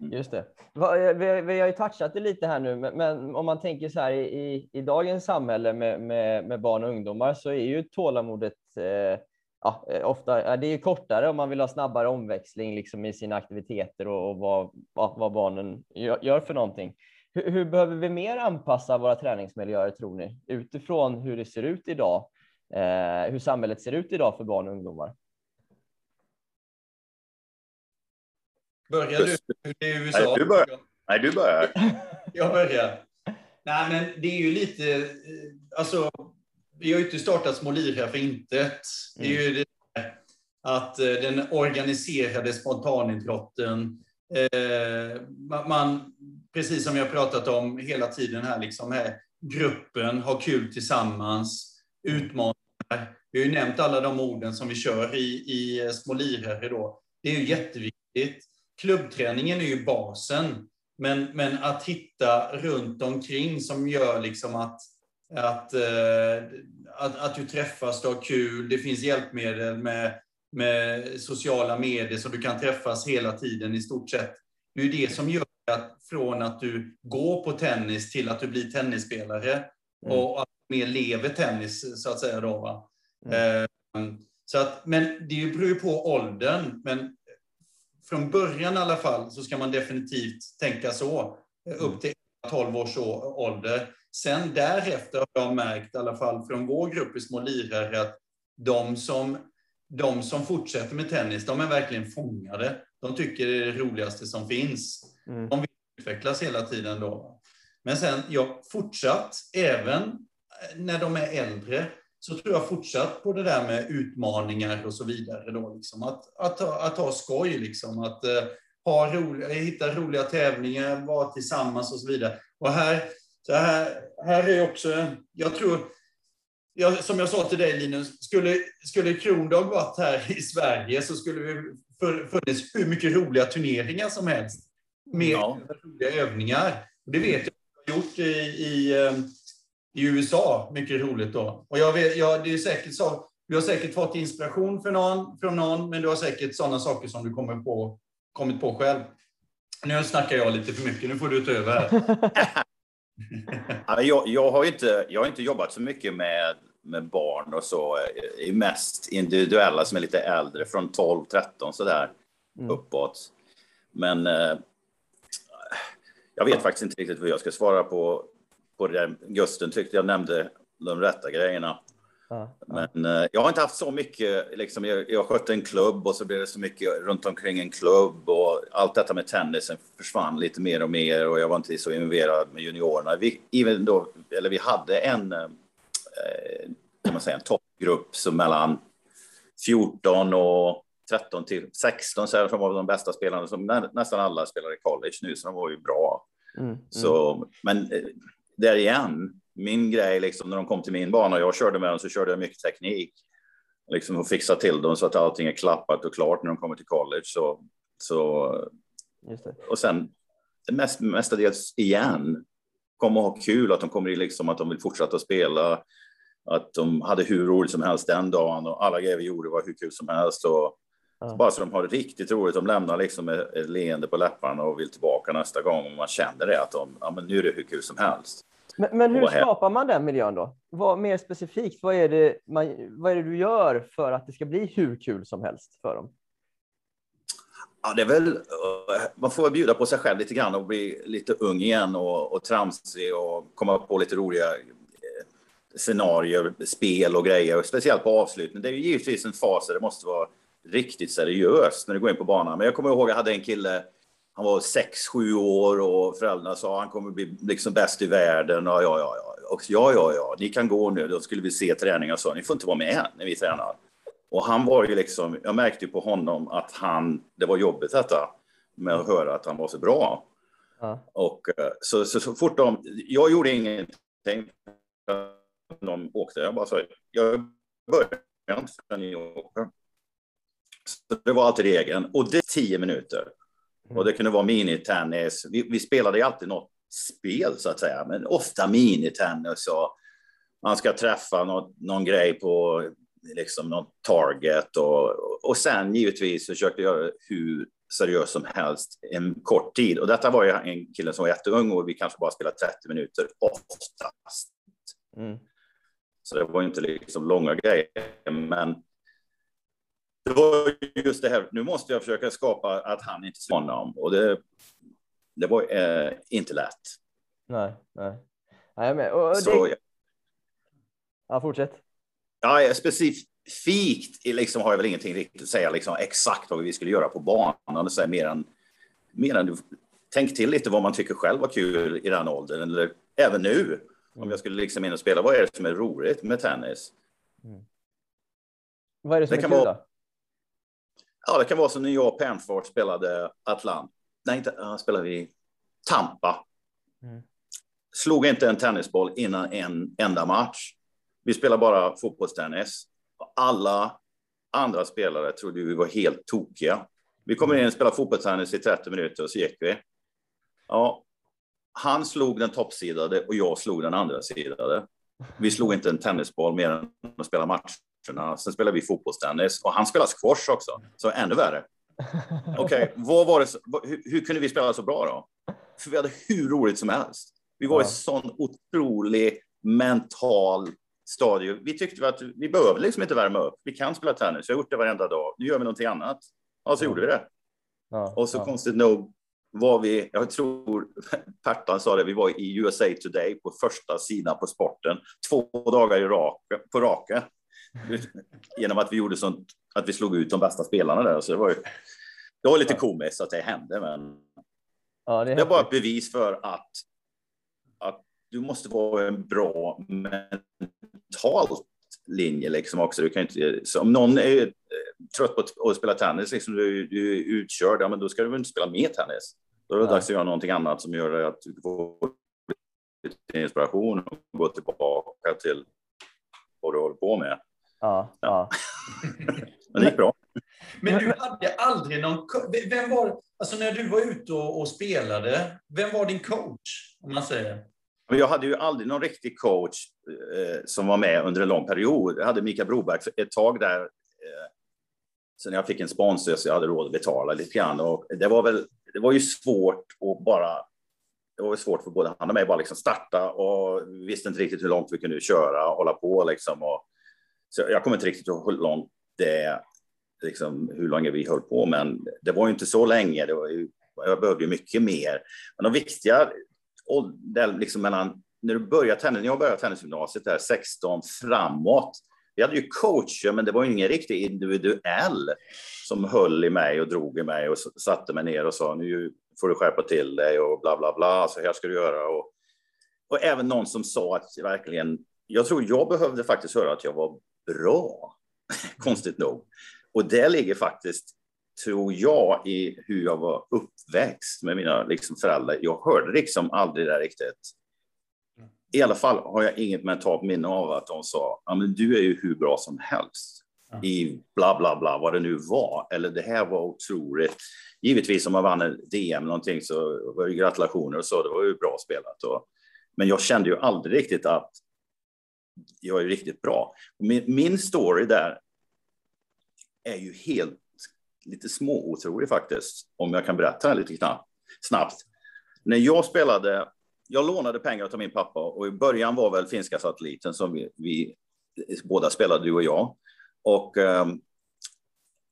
Mm. Just det. Eh, vi, vi har ju touchat det lite här nu, men om man tänker så här i, i dagens samhälle med, med, med barn och ungdomar så är ju tålamodet eh, ja, eh, ofta det är ju kortare om man vill ha snabbare omväxling liksom i sina aktiviteter och, och vad, vad barnen gör, gör för någonting. Hur, hur, behöver vi mer anpassa våra träningsmiljöer tror ni utifrån hur det ser ut idag? Eh, hur samhället ser ut idag för barn och ungdomar? Börjar du? Det är USA? Nej, du börjar. Nej, du börjar. Jag börjar. Nej, men det är ju lite... Eh, alltså, vi har ju inte startat Små lirare för intet. Det är ju det att eh, den organiserade spontanidrotten, eh, man, precis som jag pratat om hela tiden här, liksom här, gruppen, har kul tillsammans, utmaningar. Vi har ju nämnt alla de orden som vi kör i, i Små lirare då. Det är ju jätteviktigt klubbträningen är ju basen, men, men att hitta runt omkring som gör liksom att, att, eh, att, att du träffas, du har kul, det finns hjälpmedel med, med sociala medier så du kan träffas hela tiden i stort sett. Det är det som gör att från att du går på tennis till att du blir tennisspelare mm. och att du mer lever tennis, så att säga. Då? Mm. Eh, så att, men det beror ju på åldern. Men från början i alla fall så ska man definitivt tänka så. Eh, upp till 12 års ålder. Sen därefter har jag märkt, i alla fall från vår grupp i Små lirare, att de som, de som fortsätter med tennis, de är verkligen fångade. De tycker det är det roligaste som finns. Mm. De vill utvecklas hela tiden då. Men sen, jag fortsatt, även när de är äldre, så tror jag fortsatt på det där med utmaningar och så vidare. Då, liksom. att, att, att ha skoj, liksom. att uh, ha roliga, hitta roliga tävlingar, vara tillsammans och så vidare. Och här, så här, här är också, jag tror, jag, som jag sa till dig Linus, skulle, skulle Krondag varit här i Sverige så skulle det funnits hur mycket roliga turneringar som helst. Med ja. roliga övningar. Det vet jag att jag har gjort i, i eh, i USA. Mycket roligt då. Och jag vet, ja, det är säkert så. Du har säkert fått inspiration för någon, från någon, men du har säkert sådana saker som du kommer på, kommit på själv. Nu snackar jag lite för mycket, nu får du ta över [LAUGHS] här. jag, jag, har inte, jag har inte jobbat så mycket med, med barn och så. Det är mest individuella som är lite äldre, från 12, 13 sådär mm. uppåt. Men eh, jag vet faktiskt inte riktigt vad jag ska svara på på det där. Gusten tyckte jag nämnde de rätta grejerna. Ja, ja. Men eh, jag har inte haft så mycket, liksom, jag, jag skötte en klubb och så blev det så mycket runt omkring en klubb och allt detta med tennisen försvann lite mer och mer och jag var inte så involverad med juniorerna. Vi, even då, eller vi hade en, eh, kan man säga, en toppgrupp som mellan 14 och 13 till 16 så här, som var de bästa spelarna, som nä, nästan alla spelar i college nu, så de var ju bra. Mm, mm. Så, men eh, där igen, min grej liksom när de kom till min bana och jag körde med dem så körde jag mycket teknik. Liksom och fixa till dem så att allting är klappat och klart när de kommer till college. Så, så, Och sen mest, mestadels igen kommer att ha kul, att de kommer in liksom att de vill fortsätta spela, att de hade hur roligt som helst den dagen och alla grejer vi gjorde var hur kul som helst. Och ja. Bara så de har det riktigt roligt. De lämnar liksom ett leende på läpparna och vill tillbaka nästa gång. Och man känner det att de, ja, men nu är det hur kul som helst. Men, men hur skapar man den miljön då? Vad, mer specifikt, vad är, det man, vad är det du gör för att det ska bli hur kul som helst för dem? Ja, det är väl, man får bjuda på sig själv lite grann och bli lite ung igen och, och tramsig och komma på lite roliga eh, scenarier, spel och grejer, speciellt på avslutning. Det är ju givetvis en fas där det måste vara riktigt seriöst när du går in på banan. Men jag kommer ihåg att jag hade en kille, han var sex sju år och föräldrarna sa han kommer bli liksom bäst i världen. Och ja, ja, ja. Och ja, ja, ja, ni kan gå nu. Då skulle vi se träning och så. Ni får inte vara med när vi tränar. Och han var ju liksom, jag märkte ju på honom att han, det var jobbigt detta med att höra att han var så bra. Ja. Och eh, så, så, så fort de, jag gjorde ingenting. De åkte, jag bara sa, jag börjar inte förrän ni åker. Så det var alltid regeln. Och det är tio minuter. Och det kunde vara minitennis. Vi, vi spelade ju alltid något spel så att säga, men ofta minitennis och man ska träffa något, någon grej på liksom någon target och, och sen givetvis försökte göra hur seriöst som helst en kort tid. Och detta var ju en kille som var jätteung och vi kanske bara spelade 30 minuter oftast. Mm. Så det var inte liksom långa grejer, men det var just det här, nu måste jag försöka skapa att han inte slår honom och det, det var eh, inte lätt. Nej, nej. nej med. Och, och Så, det... ja, fortsätt. Ja, specifikt liksom, har jag väl ingenting riktigt att säga liksom, exakt vad vi skulle göra på banan. Så här, mer, än, mer än, tänk till lite vad man tycker själv var kul i den åldern, eller även nu. Om jag skulle liksom in och spela, vad är det som är roligt med tennis? Mm. Vad är det som det är kul vara, då? Ja, det kan vara som när jag och Pernfors spelade Atlant. Nej, inte, uh, spelade vi Tampa. Mm. Slog inte en tennisboll innan en enda match. Vi spelar bara fotbollstennis. Alla andra spelare trodde vi var helt tokiga. Vi kommer in och spelar fotbollstennis i 30 minuter och så gick vi. Ja, han slog den toppsidade och jag slog den andra sidade. Vi slog inte en tennisboll mer än att spela matcherna. Sen spelade vi fotbollstennis och han spelar squash också, så ännu värre. [LAUGHS] Okej, okay? Hur, hur, kunde vi spela så bra då? För vi hade hur roligt som helst. Vi var ja. i sån otrolig mental stadie. Vi tyckte att vi behöver liksom inte värma upp. Vi kan spela tennis. Jag har gjort det varenda dag. Nu gör vi någonting annat. Ja, så gjorde vi det. Ja, och så ja. konstigt nog var vi, jag tror Pertan sa det, vi var i USA Today på första sidan på sporten två dagar i rak, på raken. [LAUGHS] Genom att vi gjorde sånt, att vi slog ut de bästa spelarna där. Så det var ju, det var lite komiskt att det hände, men ja, det, det var ett bevis för att, att du måste vara en bra mentalt linje liksom också. Du kan inte, om någon är eh, trött på att spela tennis, liksom, du, du är utkörd, ja, men då ska du väl inte spela mer tennis. Då är det ja. dags att göra någonting annat som gör att du får inspiration och gå tillbaka till vad du håller på med. Ja, ja. [LAUGHS] men det gick bra. Men du hade aldrig någon... Vem var, alltså när du var ute och, och spelade, vem var din coach? Om man säger? Jag hade ju aldrig någon riktig coach eh, som var med under en lång period. Jag hade Mika Broberg ett tag där. Eh, sen jag fick en sponsor så jag hade råd att betala lite grann. Och det var väl det var ju svårt att bara det var svårt för både han och mig bara liksom starta och vi visste inte riktigt hur långt vi kunde köra och hålla på liksom. Och, så jag kommer inte riktigt ihåg hur långt det, liksom, hur länge vi höll på, men det var ju inte så länge. Det var ju, jag behövde ju mycket mer. Men de viktiga och liksom mellan, när du börjar tennis, när jag började tennisgymnasiet där 16 framåt, vi hade ju coacher, men det var ju ingen riktig individuell som höll i mig och drog i mig och satte mig ner och sa nu får du skärpa till dig och bla bla bla, så här ska du göra. Och, och även någon som sa att verkligen, jag tror jag behövde faktiskt höra att jag var bra, konstigt nog. Och det ligger faktiskt tror jag, i hur jag var uppväxt med mina liksom, föräldrar. Jag hörde liksom aldrig det riktigt. I alla fall har jag inget mentalt minne av att de sa, ja men du är ju hur bra som helst i bla bla bla, vad det nu var. Eller det här var otroligt. Givetvis om man vann en DM någonting så var det gratulationer och så, det var ju bra spelat. Och Men jag kände ju aldrig riktigt att jag är riktigt bra. Min, min story där är ju helt lite småotrolig faktiskt, om jag kan berätta den lite knappt, snabbt. När jag spelade, jag lånade pengar av min pappa och i början var väl finska satelliten som vi, vi båda spelade, du och jag. Och eh,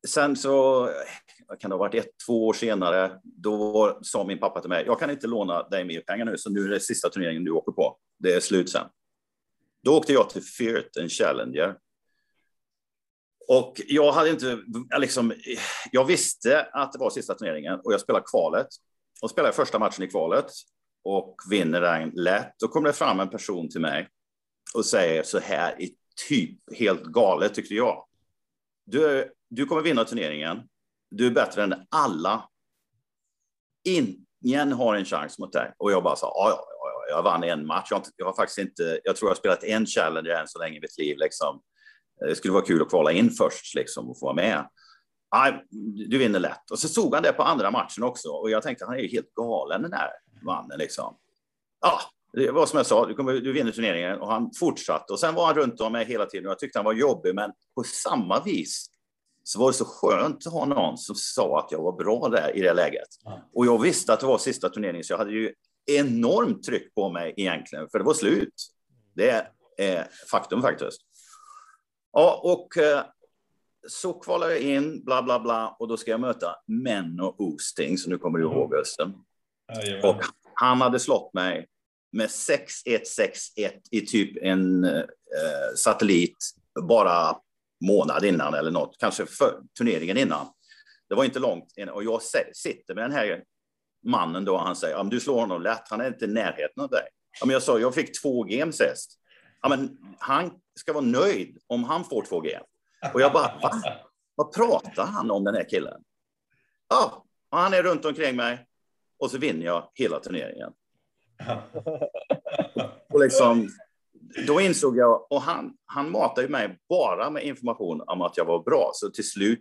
sen så, kan det ha varit ett, två år senare, då sa min pappa till mig, jag kan inte låna dig mer pengar nu, så nu är det sista turneringen du åker på. Det är slut sen. Då åkte jag till Firth en Challenger. Och jag hade inte, liksom, jag visste att det var sista turneringen och jag spelade kvalet. Och spelade första matchen i kvalet och vinner den lätt. Då kommer det fram en person till mig och säger så här i typ helt galet tyckte jag. Du, du kommer vinna turneringen. Du är bättre än alla. Ingen har en chans mot dig. Och jag bara sa, ja, jag vann en match. Jag har, jag har, faktiskt inte, jag tror jag har spelat en Challenger än så länge i mitt liv. Liksom. Det skulle vara kul att kvala in först liksom, och få vara med. Nej, du vinner lätt. Och så såg han det på andra matchen också. Och jag tänkte, han är ju helt galen den här mannen liksom. Ja, det var som jag sa, du, kommer, du vinner turneringen och han fortsatte. Och sen var han runt om mig hela tiden och jag tyckte han var jobbig, men på samma vis så var det så skönt att ha någon som sa att jag var bra där i det läget. Och jag visste att det var sista turneringen, så jag hade ju enormt tryck på mig egentligen, för det var slut. Det är faktum faktiskt. Ja, och eh, så kvalar jag in, bla bla bla, och då ska jag möta Menno Oosting, som nu kommer du ihåg Östen. Och han hade slått mig med 6-1-6-1 i typ en eh, satellit bara månad innan eller något, kanske för turneringen innan. Det var inte långt och jag sitter med den här mannen då. Han säger, du slår honom lätt. Han är inte i närheten av dig. Ja, men jag sa, jag fick två game sist. Ja, men han ska vara nöjd om han får två game. Och jag bara, Va? vad pratar han om den här killen? Ja, och han är runt omkring mig och så vinner jag hela turneringen. Och liksom, då insåg jag, och han, han matade mig bara med information om att jag var bra. Så till slut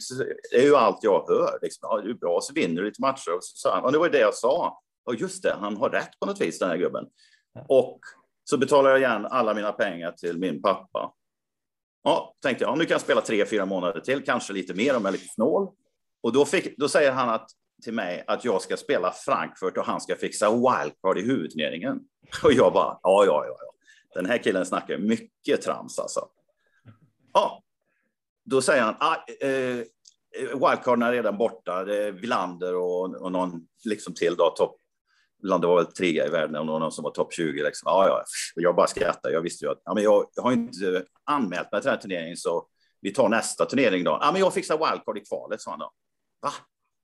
det är ju allt jag hör. Liksom, ja, du är bra, så vinner du lite matcher. Och, så, och det var det jag sa. Och just det, han har rätt på något vis, den här gubben. Och så betalar jag igen alla mina pengar till min pappa. Ja, tänkte jag, nu kan jag spela tre, fyra månader till, kanske lite mer om jag är lite snål. Och då, fick, då säger han att, till mig att jag ska spela Frankfurt och han ska fixa wildcard i huvudturneringen. Och jag bara, ja, ja, ja. ja. Den här killen snackar mycket trams alltså. Ja, då säger han, ah, eh, eh wildcarden är redan borta. Det är Villander och, och någon liksom till då, topp. Villander var väl trea i världen och någon som var topp 20. Liksom. Ja, ja, jag bara skrattar. Jag visste ju att ja, men jag, jag har inte anmält mig till den här turneringen så vi tar nästa turnering då. Ja, men jag fixar wildcard i kvalet, sa han då. Va?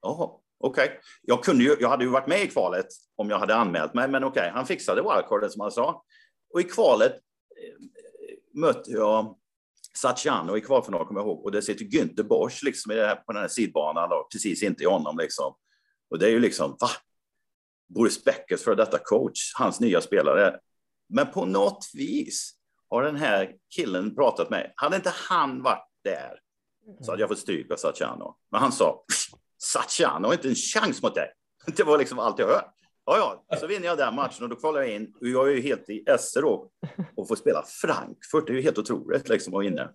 Jaha, okej. Okay. Jag, kunde ju, jag hade ju varit med i kvalet om jag hade anmält mig, men okej, okay, han fixade wildcarden, som han sa. Och i kvalet eh, mötte jag Saciano i kvalfinal, kommer jag ihåg, och det sitter Günther Bosch liksom på den här sidbanan, då, precis inte i honom. Liksom. Och det är ju liksom, va? Boris Beckers för detta coach, hans nya spelare. Men på något vis har den här killen pratat med, hade inte han varit där så hade jag fått stryk av Saciano. Men han sa, Saciano har inte en chans mot dig. [LAUGHS] Det var liksom allt jag hört. Ja, ja, så vinner jag den matchen och då kvalar jag in. Och jag är ju helt i esse då och får spela Frankfurt. Det är ju helt otroligt liksom att vinna.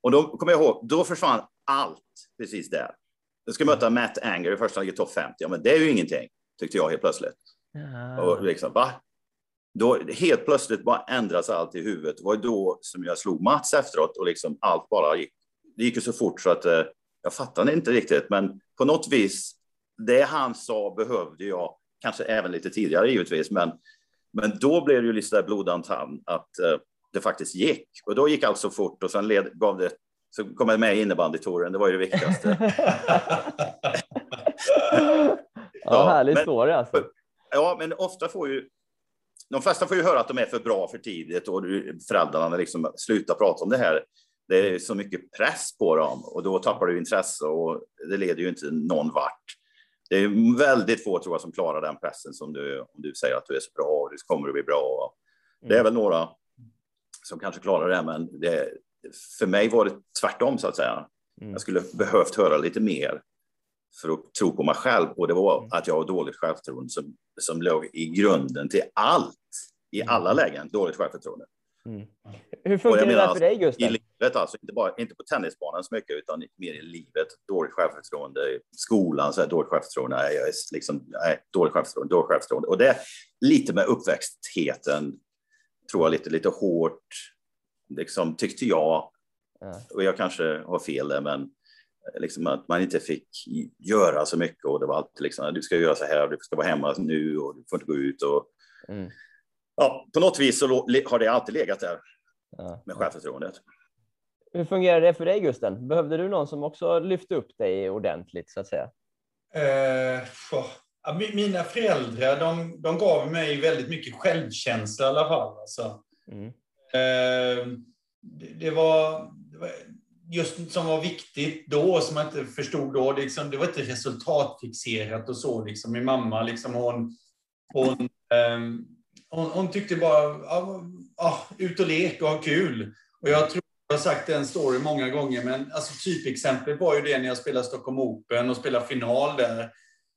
Och då kommer jag ihåg, då försvann allt precis där. Jag ska möta Matt Anger i första i topp 50. Ja, men det är ju ingenting, tyckte jag helt plötsligt. Ja. Och liksom, va? Då helt plötsligt bara ändras allt i huvudet. Det var då som jag slog Mats efteråt och liksom allt bara gick. Det gick ju så fort så att eh, jag fattade inte riktigt, men på något vis, det han sa behövde jag kanske även lite tidigare givetvis, men, men då blev det ju lite blodantand att uh, det faktiskt gick. Och då gick allt så fort och sen led, gav det, så kom jag med i innebandytouren, det var ju det viktigaste. [LAUGHS] ja, härlig men, story alltså. Ja, men ofta får ju de flesta får ju höra att de är för bra för tidigt och föräldrarna liksom slutar prata om det här. Det är så mycket press på dem och då tappar du intresse och det leder ju inte någon vart det är väldigt få tror jag som klarar den pressen som du, om du säger att du är så bra och det kommer att bli bra. Det är mm. väl några som kanske klarar det, men det, för mig var det tvärtom så att säga. Mm. Jag skulle behövt höra lite mer för att tro på mig själv och det var mm. att jag har dåligt självförtroende som, som låg i grunden till allt i alla lägen, dåligt självförtroende. Mm. Hur funkar det där för dig, Gustav? I livet alltså, inte, bara, inte på tennisbanan så mycket, utan mer i livet. Dåligt självförtroende, skolan, så här, dåligt självförtroende, nej, jag är liksom, nej, dåligt självförtroende, dåligt självförtroende. Och det är lite med uppväxtheten, tror jag, lite, lite hårt, liksom, tyckte jag. Ja. Och jag kanske har fel där, men liksom att man inte fick göra så mycket och det var alltid liksom, du ska göra så här, du ska vara hemma nu och du får inte gå ut och mm ja, på något vis så har det alltid legat där ja. med självförtroendet. Hur fungerar det för dig, Gusten? Behövde du någon som också lyfte upp dig ordentligt, så att säga? Eh, mina föräldrar, de, de gav mig väldigt mycket självkänsla i alla fall. Alltså. Mm. Eh, det, det, var, det, var, just som var viktigt då, som jag inte förstod då. Liksom, det var inte resultatfixerat och så. Liksom. Min mamma, liksom, hon, hon eh, hon, hon tyckte bara, ja, ja, ut och lek och ha kul. Och jag tror jag har sagt den story många gånger, men alltså typexemplet var ju det när jag spelade Stockholm Open och spelade final där.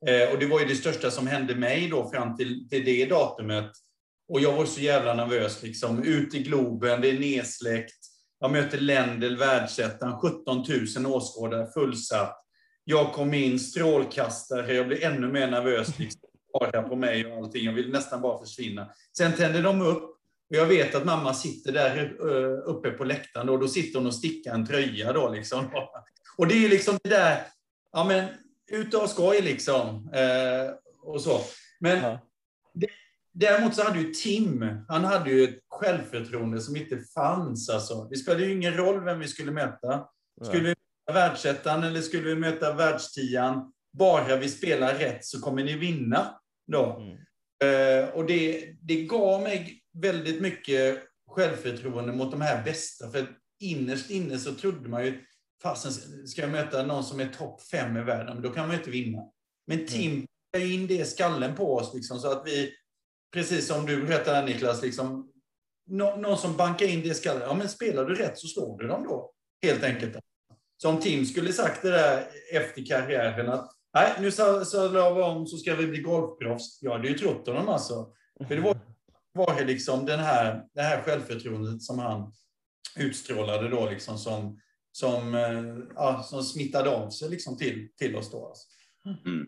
Eh, och det var ju det största som hände mig då fram till, till det datumet. Och jag var så jävla nervös liksom. Ut i Globen, det är nedsläckt. Jag möter Lendl, världsettan, 17 000 åskådare, fullsatt. Jag kom in, strålkastare, jag blev ännu mer nervös. Liksom bara på mig och allting. Jag vill nästan bara försvinna. Sen tände de upp och jag vet att mamma sitter där eh, uppe på läktaren och då sitter hon och stickar en tröja då liksom. [LAUGHS] Och det är liksom det där, ja men ut och skoj liksom. Eh, och så. Men ja. däremot så hade ju Tim, han hade ju ett självförtroende som inte fanns alltså. Det spelade ju ingen roll vem vi skulle möta. Skulle vi möta världsettan eller skulle vi möta världstian? Bara vi spelar rätt så kommer ni vinna. Då. Mm. Eh, och det, det gav mig väldigt mycket självförtroende mot de här bästa. För innerst inne så trodde man ju, fasen ska jag möta någon som är topp fem i världen, då kan man ju inte vinna. Men mm. Tim mm. in det i skallen på oss, liksom, så att vi, precis som du berättade Niklas, liksom, nå, någon som bankar in det i skallen. Ja, men spelar du rätt så slår du dem då, helt enkelt. Så om Tim skulle sagt det där efter karriären, att Nej, nu sadlar vi om så ska vi bli golfproffs. Jag hade ju trott honom alltså. För det var, var det liksom den här, det här självförtroendet som han utstrålade då liksom som, som, eh, ja, som smittade av sig liksom till, till oss då. Alltså. Mm.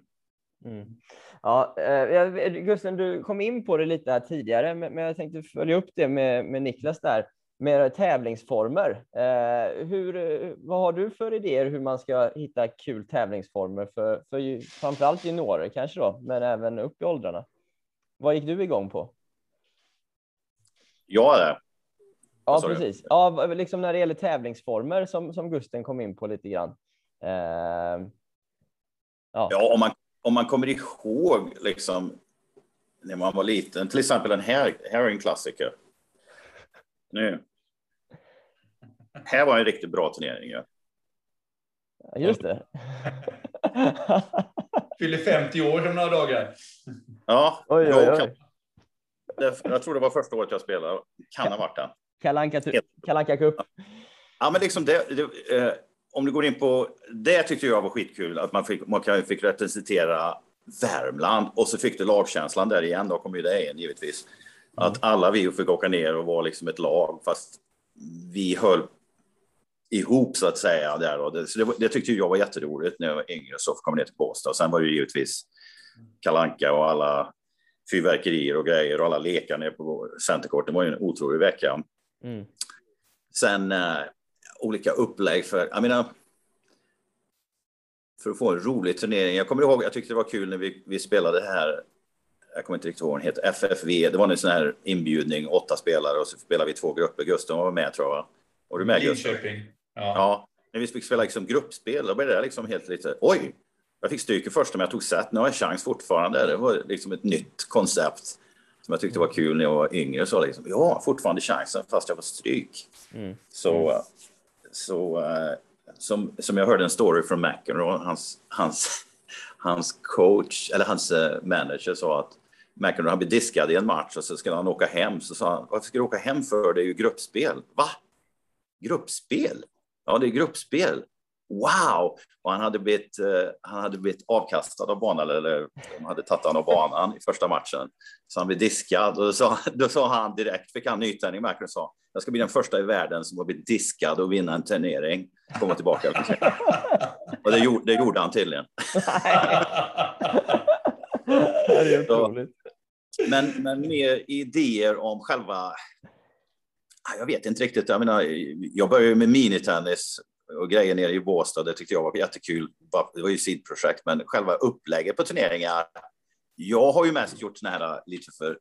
Mm. Ja, eh, Gusten, du kom in på det lite här tidigare, men jag tänkte följa upp det med, med Niklas där med tävlingsformer. Eh, hur, vad har du för idéer hur man ska hitta kul tävlingsformer för, för framförallt juniorer kanske då, men även upp i åldrarna? Vad gick du igång på? Jag är Ja, precis. Ja, liksom när det gäller tävlingsformer som, som Gusten kom in på lite grann. Eh, ja, ja om, man, om man kommer ihåg liksom när man var liten, till exempel den här, här är en klassiker. Nu. Här var en riktigt bra turnering. Ja. Just det. [LAUGHS] Fyller 50 år om några dagar. Ja, oj, oj, oj. jag tror det var första året jag spelade. Kan ha varit den. Kalanka Cup. Ja, men liksom det, det eh, om du går in på det tyckte jag var skitkul att man fick, man fick representera Värmland och så fick du lagkänslan där igen. Då kom ju det in givetvis. Att alla vi fick åka ner och vara liksom ett lag, fast vi höll ihop så att säga. Där och det, så det, det tyckte jag var jätteroligt när jag var yngre, så kom ner till Båstad. Och sen var det givetvis kalanka och alla fyrverkerier och grejer och alla lekar nere på Centercourt. Det var ju en otrolig vecka. Mm. Sen eh, olika upplägg för, jag menar, för att få en rolig turnering. Jag kommer ihåg, jag tyckte det var kul när vi, vi spelade här jag kommer inte riktigt ihåg vad den heter, FFV. Det var en sån här inbjudning, åtta spelare och så spelade vi två grupper. Gustav var med tror jag. Var du med Gustav? Ja. ja. När vi fick spela liksom gruppspel, då blev det liksom helt lite, oj, jag fick stryk i första men jag tog set. Nu har jag chans fortfarande. Det var liksom ett nytt koncept som jag tyckte var kul när jag var yngre. Så liksom, ja, fortfarande chansen fast jag var stryk. Mm. Så, så som, som jag hörde en story från McEnroe, hans, hans, hans coach, eller hans uh, manager sa att McEnroe han blev diskad i en match och så skulle han åka hem. Så sa han, varför ska du åka hem för? Det är ju gruppspel. Va? Gruppspel? Ja, det är gruppspel. wow! Och han hade blivit, eh, han hade blivit avkastad av banan, eller de hade tagit honom av banan i första matchen. Så han blev diskad och då sa, [LAUGHS] då sa han direkt, fick han nytändning och sa jag ska bli den första i världen som har blivit diskad och vinna en turnering. Komma tillbaka. och det gjorde, det gjorde han tydligen. [LAUGHS] [LAUGHS] det är otroligt. Men, men mer idéer om själva... Jag vet inte riktigt. Jag, menar, jag började med minitennis och grejer nere i Båstad. Det tyckte jag var jättekul. Det var ju sidprojekt, men själva upplägget på turneringar. Jag har ju mest gjort såna här lite för,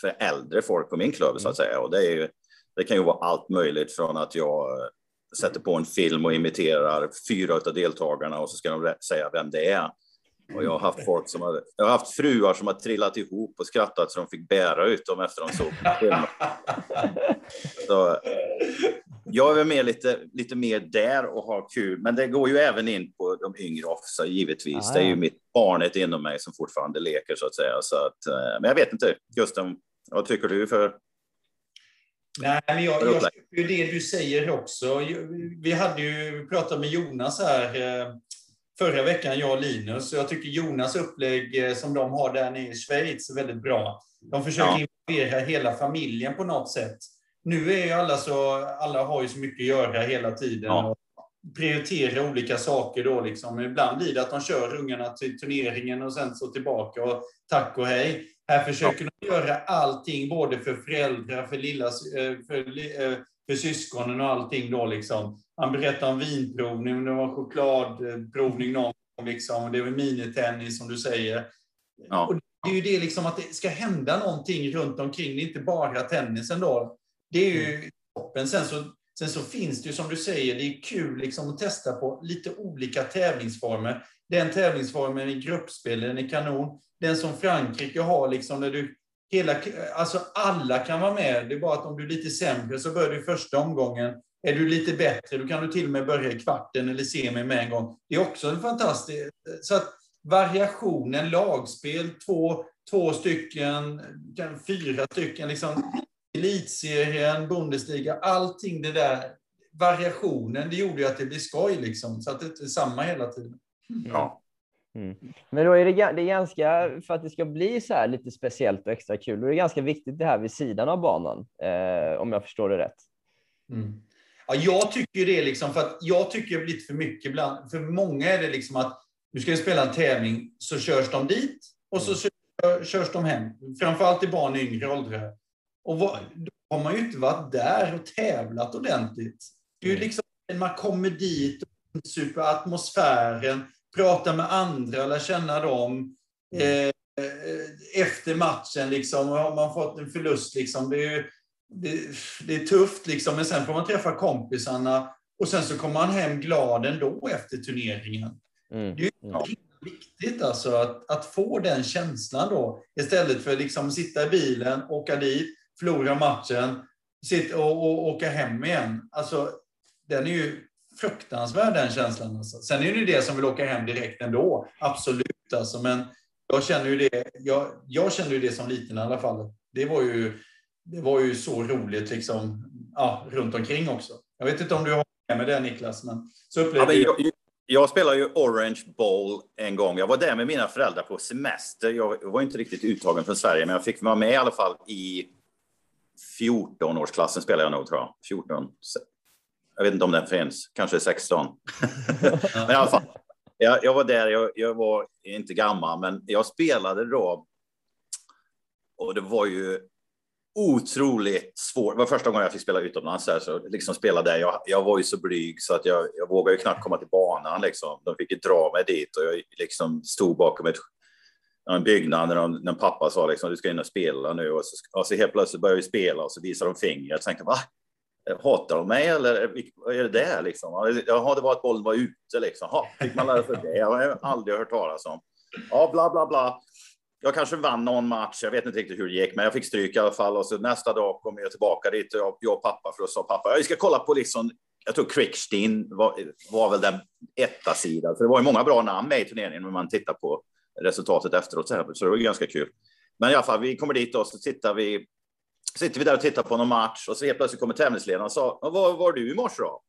för äldre folk på min klubb så att säga. Och det, är ju, det kan ju vara allt möjligt från att jag sätter på en film och imiterar fyra av deltagarna och så ska de säga vem det är. Och jag har haft folk som har, jag har haft fruar som har trillat ihop och skrattat så de fick bära ut dem efter de såg. Så, jag är väl med lite, lite mer där och har kul, men det går ju även in på de yngre också givetvis. Ah, det är ju mitt barnet inom mig som fortfarande leker så att säga. Så att, eh, men jag vet inte, Gustav, vad tycker du för Nej, men jag, jag köper ju det du säger också. Vi hade ju pratat med Jonas här eh, förra veckan, jag och Linus. Jag tycker Jonas upplägg eh, som de har där nere i Schweiz är väldigt bra. De försöker ja. involvera hela familjen på något sätt. Nu är ju alla så, alla har ju så mycket att göra hela tiden. Ja. Och prioritera olika saker då liksom. Ibland blir det att de kör ungarna till turneringen och sen så tillbaka och tack och hej. Här försöker ja. de göra allting, både för föräldrar, för, lilla, eh, för, eh, för syskonen och allting då liksom. Han berättade om vinprovning, det var chokladprovning någon gång liksom. Det var minitennis som du säger. Ja. Och det är ju det liksom att det ska hända någonting runt omkring. Det är inte bara tennisen då. Det är ju mm. toppen. Sen så, sen så finns det ju som du säger, det är kul liksom att testa på lite olika tävlingsformer. Den tävlingsformen i gruppspel, den är kanon. Den som Frankrike har, liksom, när du hela, alltså alla kan vara med. Det är bara att om du är lite sämre så börjar du första omgången. Är du lite bättre, då kan du till och med börja i kvarten eller semi med en gång. Det är också en fantastisk... Så att variationen, lagspel, två, två stycken, fyra stycken, liksom, elitserien, Bundesliga, allting det där. Variationen, det gjorde ju att det blev skoj liksom. Så att det är samma hela tiden. Ja. Mm. Men då är det, det är ganska, för att det ska bli så här lite speciellt och extra kul, då är det ganska viktigt det här vid sidan av banan, eh, om jag förstår det rätt. Mm. Ja, jag tycker det, liksom, för att jag tycker lite för mycket ibland. För många är det liksom att nu ska vi spela en tävling, så körs de dit och så körs de hem. Framförallt i barn i yngre åldrar. Och vad, då har man ju inte varit där och tävlat ordentligt. Det är ju liksom, man kommer dit, och super atmosfären, prata med andra, lära känna dem. Mm. Eh, efter matchen, liksom, har man fått en förlust, liksom, det, är, det, det, är tufft, liksom, men sen får man träffa kompisarna och sen så kommer man hem glad ändå efter turneringen. Mm. Det är mm. viktigt alltså, att, att få den känslan då, istället för att liksom, sitta i bilen, åka dit, förlora matchen, sitta och, och åka hem igen. Alltså, den är ju fruktansvärd den känslan. Alltså. Sen är det ju det som vill åka hem direkt ändå, absolut. Alltså. Men jag känner ju det, jag, jag känner ju det som liten i alla fall. Det var ju, det var ju så roligt liksom, ja, runt omkring också. Jag vet inte om du har med mig det Niklas, men så upplevde ja, men jag, jag spelade ju Orange Bowl en gång. Jag var där med mina föräldrar på semester. Jag var inte riktigt uttagen från Sverige, men jag fick vara med i alla fall i 14-årsklassen spelade jag nog, tror jag. 14, jag vet inte om den finns, kanske 16. [LAUGHS] men i alla fall, jag, jag var där, jag, jag, var inte gammal, men jag spelade då. Och det var ju otroligt svårt. Det var första gången jag fick spela utomlands, här, så liksom spela där. Jag, jag var ju så blyg så att jag, jag vågade ju knappt komma till banan. Liksom. De fick ju dra mig dit och jag liksom stod bakom ett en byggnad när, de, när pappa sa liksom, du ska in och spela nu och så, och så helt plötsligt började vi spela och så visade de fingret. Jag tänkte, va? Hatar de mig eller vad är det där liksom? Jaha, det var att bollen var ute liksom. Ha, fick man lära sig det? Jag har aldrig hört talas om. Ja, bla, bla, bla. Jag kanske vann någon match. Jag vet inte riktigt hur det gick, men jag fick stryk i alla fall. Och så nästa dag kom jag tillbaka dit, jag, jag och pappa, för då sa pappa, jag ska kolla på liksom, jag tror Quickstein var, var väl den etta sidan. För det var ju många bra namn med i turneringen om man tittar på resultatet efteråt. Så det var ganska kul. Men i alla fall, vi kommer dit och så tittar vi sitter vi där och tittar på någon match och så helt plötsligt kommer tävlingsledaren och sa, var var du i morse då?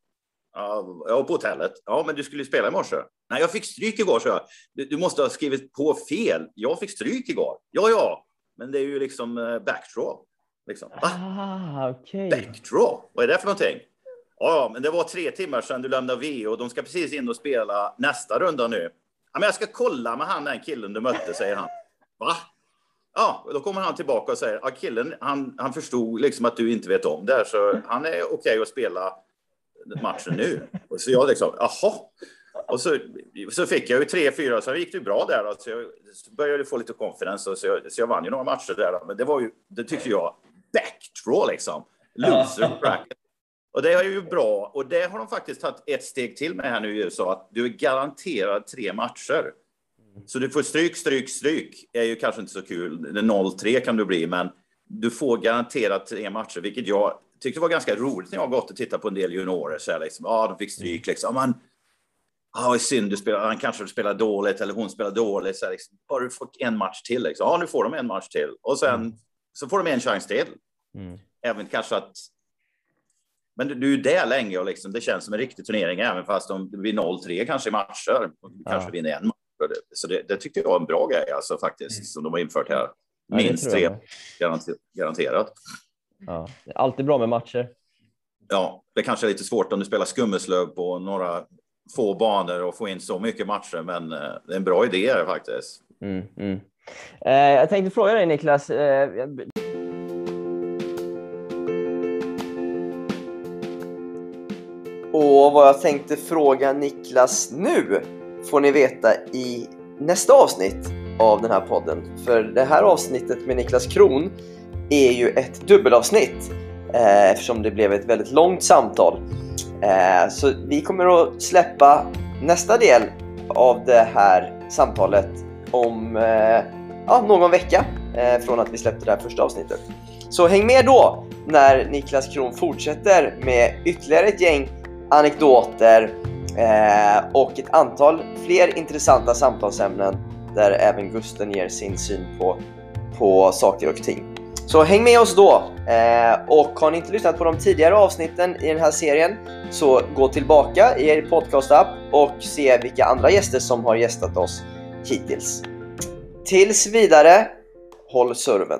Ja, jag på hotellet. Ja, men du skulle ju spela i morse. Nej, jag fick stryk igår, så jag. Du, du måste ha skrivit på fel. Jag fick stryk igår. Ja, ja, men det är ju liksom eh, backdraw. Liksom. Va? Ah, okej. Backdraw? Vad är det för någonting? Ja, men det var tre timmar sedan du lämnade V och de ska precis in och spela nästa runda nu. Ja, men jag ska kolla med han den killen du mötte, säger han. Va? Ja, då kommer han tillbaka och säger, ja, killen, han, han förstod liksom att du inte vet om det här, så han är okej okay att spela matchen nu. Och så jag liksom, jaha. Och så, så fick jag ju tre, fyra, så gick det ju bra där. Då. Så jag så började få lite confidence och så jag, så jag vann ju några matcher där. Då. Men det var ju, det tyckte jag, backdraw liksom. Loser bracket. Och det är ju bra. Och det har de faktiskt tagit ett steg till med här nu i USA, att du är garanterad tre matcher. Så du får stryk, stryk, stryk. är ju kanske inte så kul. 0-3 kan du bli, men du får garanterat tre matcher, vilket jag tyckte var ganska roligt när jag gått och tittat på en del juniorer. Så här, liksom, ah, de fick stryk liksom. Man, ah, vad synd, du spelar, han kanske spelar dåligt eller hon spelar dåligt. Så här, liksom, har du fått en match till? Liksom. Ah, nu får de en match till. Och sen mm. så får de en chans till. Mm. Även kanske att men du är där länge och liksom, det känns som en riktig turnering, även fast de blir 0-3 kanske i matcher. Kanske ja. vinner en match. Så det, det tyckte jag var en bra grej, alltså faktiskt, mm. som de har infört här. Minst ja, tre, garanterat. Ja, det är alltid bra med matcher. Ja, det kanske är lite svårt om du spelar skummeslöv på några få banor och få in så mycket matcher, men eh, det är en bra idé faktiskt. Mm, mm. Eh, jag tänkte fråga dig Niklas. Eh, och vad jag tänkte fråga Niklas nu får ni veta i nästa avsnitt av den här podden. För det här avsnittet med Niklas Kron är ju ett dubbelavsnitt eh, eftersom det blev ett väldigt långt samtal. Eh, så vi kommer att släppa nästa del av det här samtalet om eh, ja, någon vecka eh, från att vi släppte det här första avsnittet. Så häng med då när Niklas Kron fortsätter med ytterligare ett gäng anekdoter eh, och ett antal fler intressanta samtalsämnen där även Gusten ger sin syn på, på saker och ting. Så häng med oss då! Eh, och har ni inte lyssnat på de tidigare avsnitten i den här serien så gå tillbaka i er podcast-app och se vilka andra gäster som har gästat oss hittills. Tills vidare, håll serven!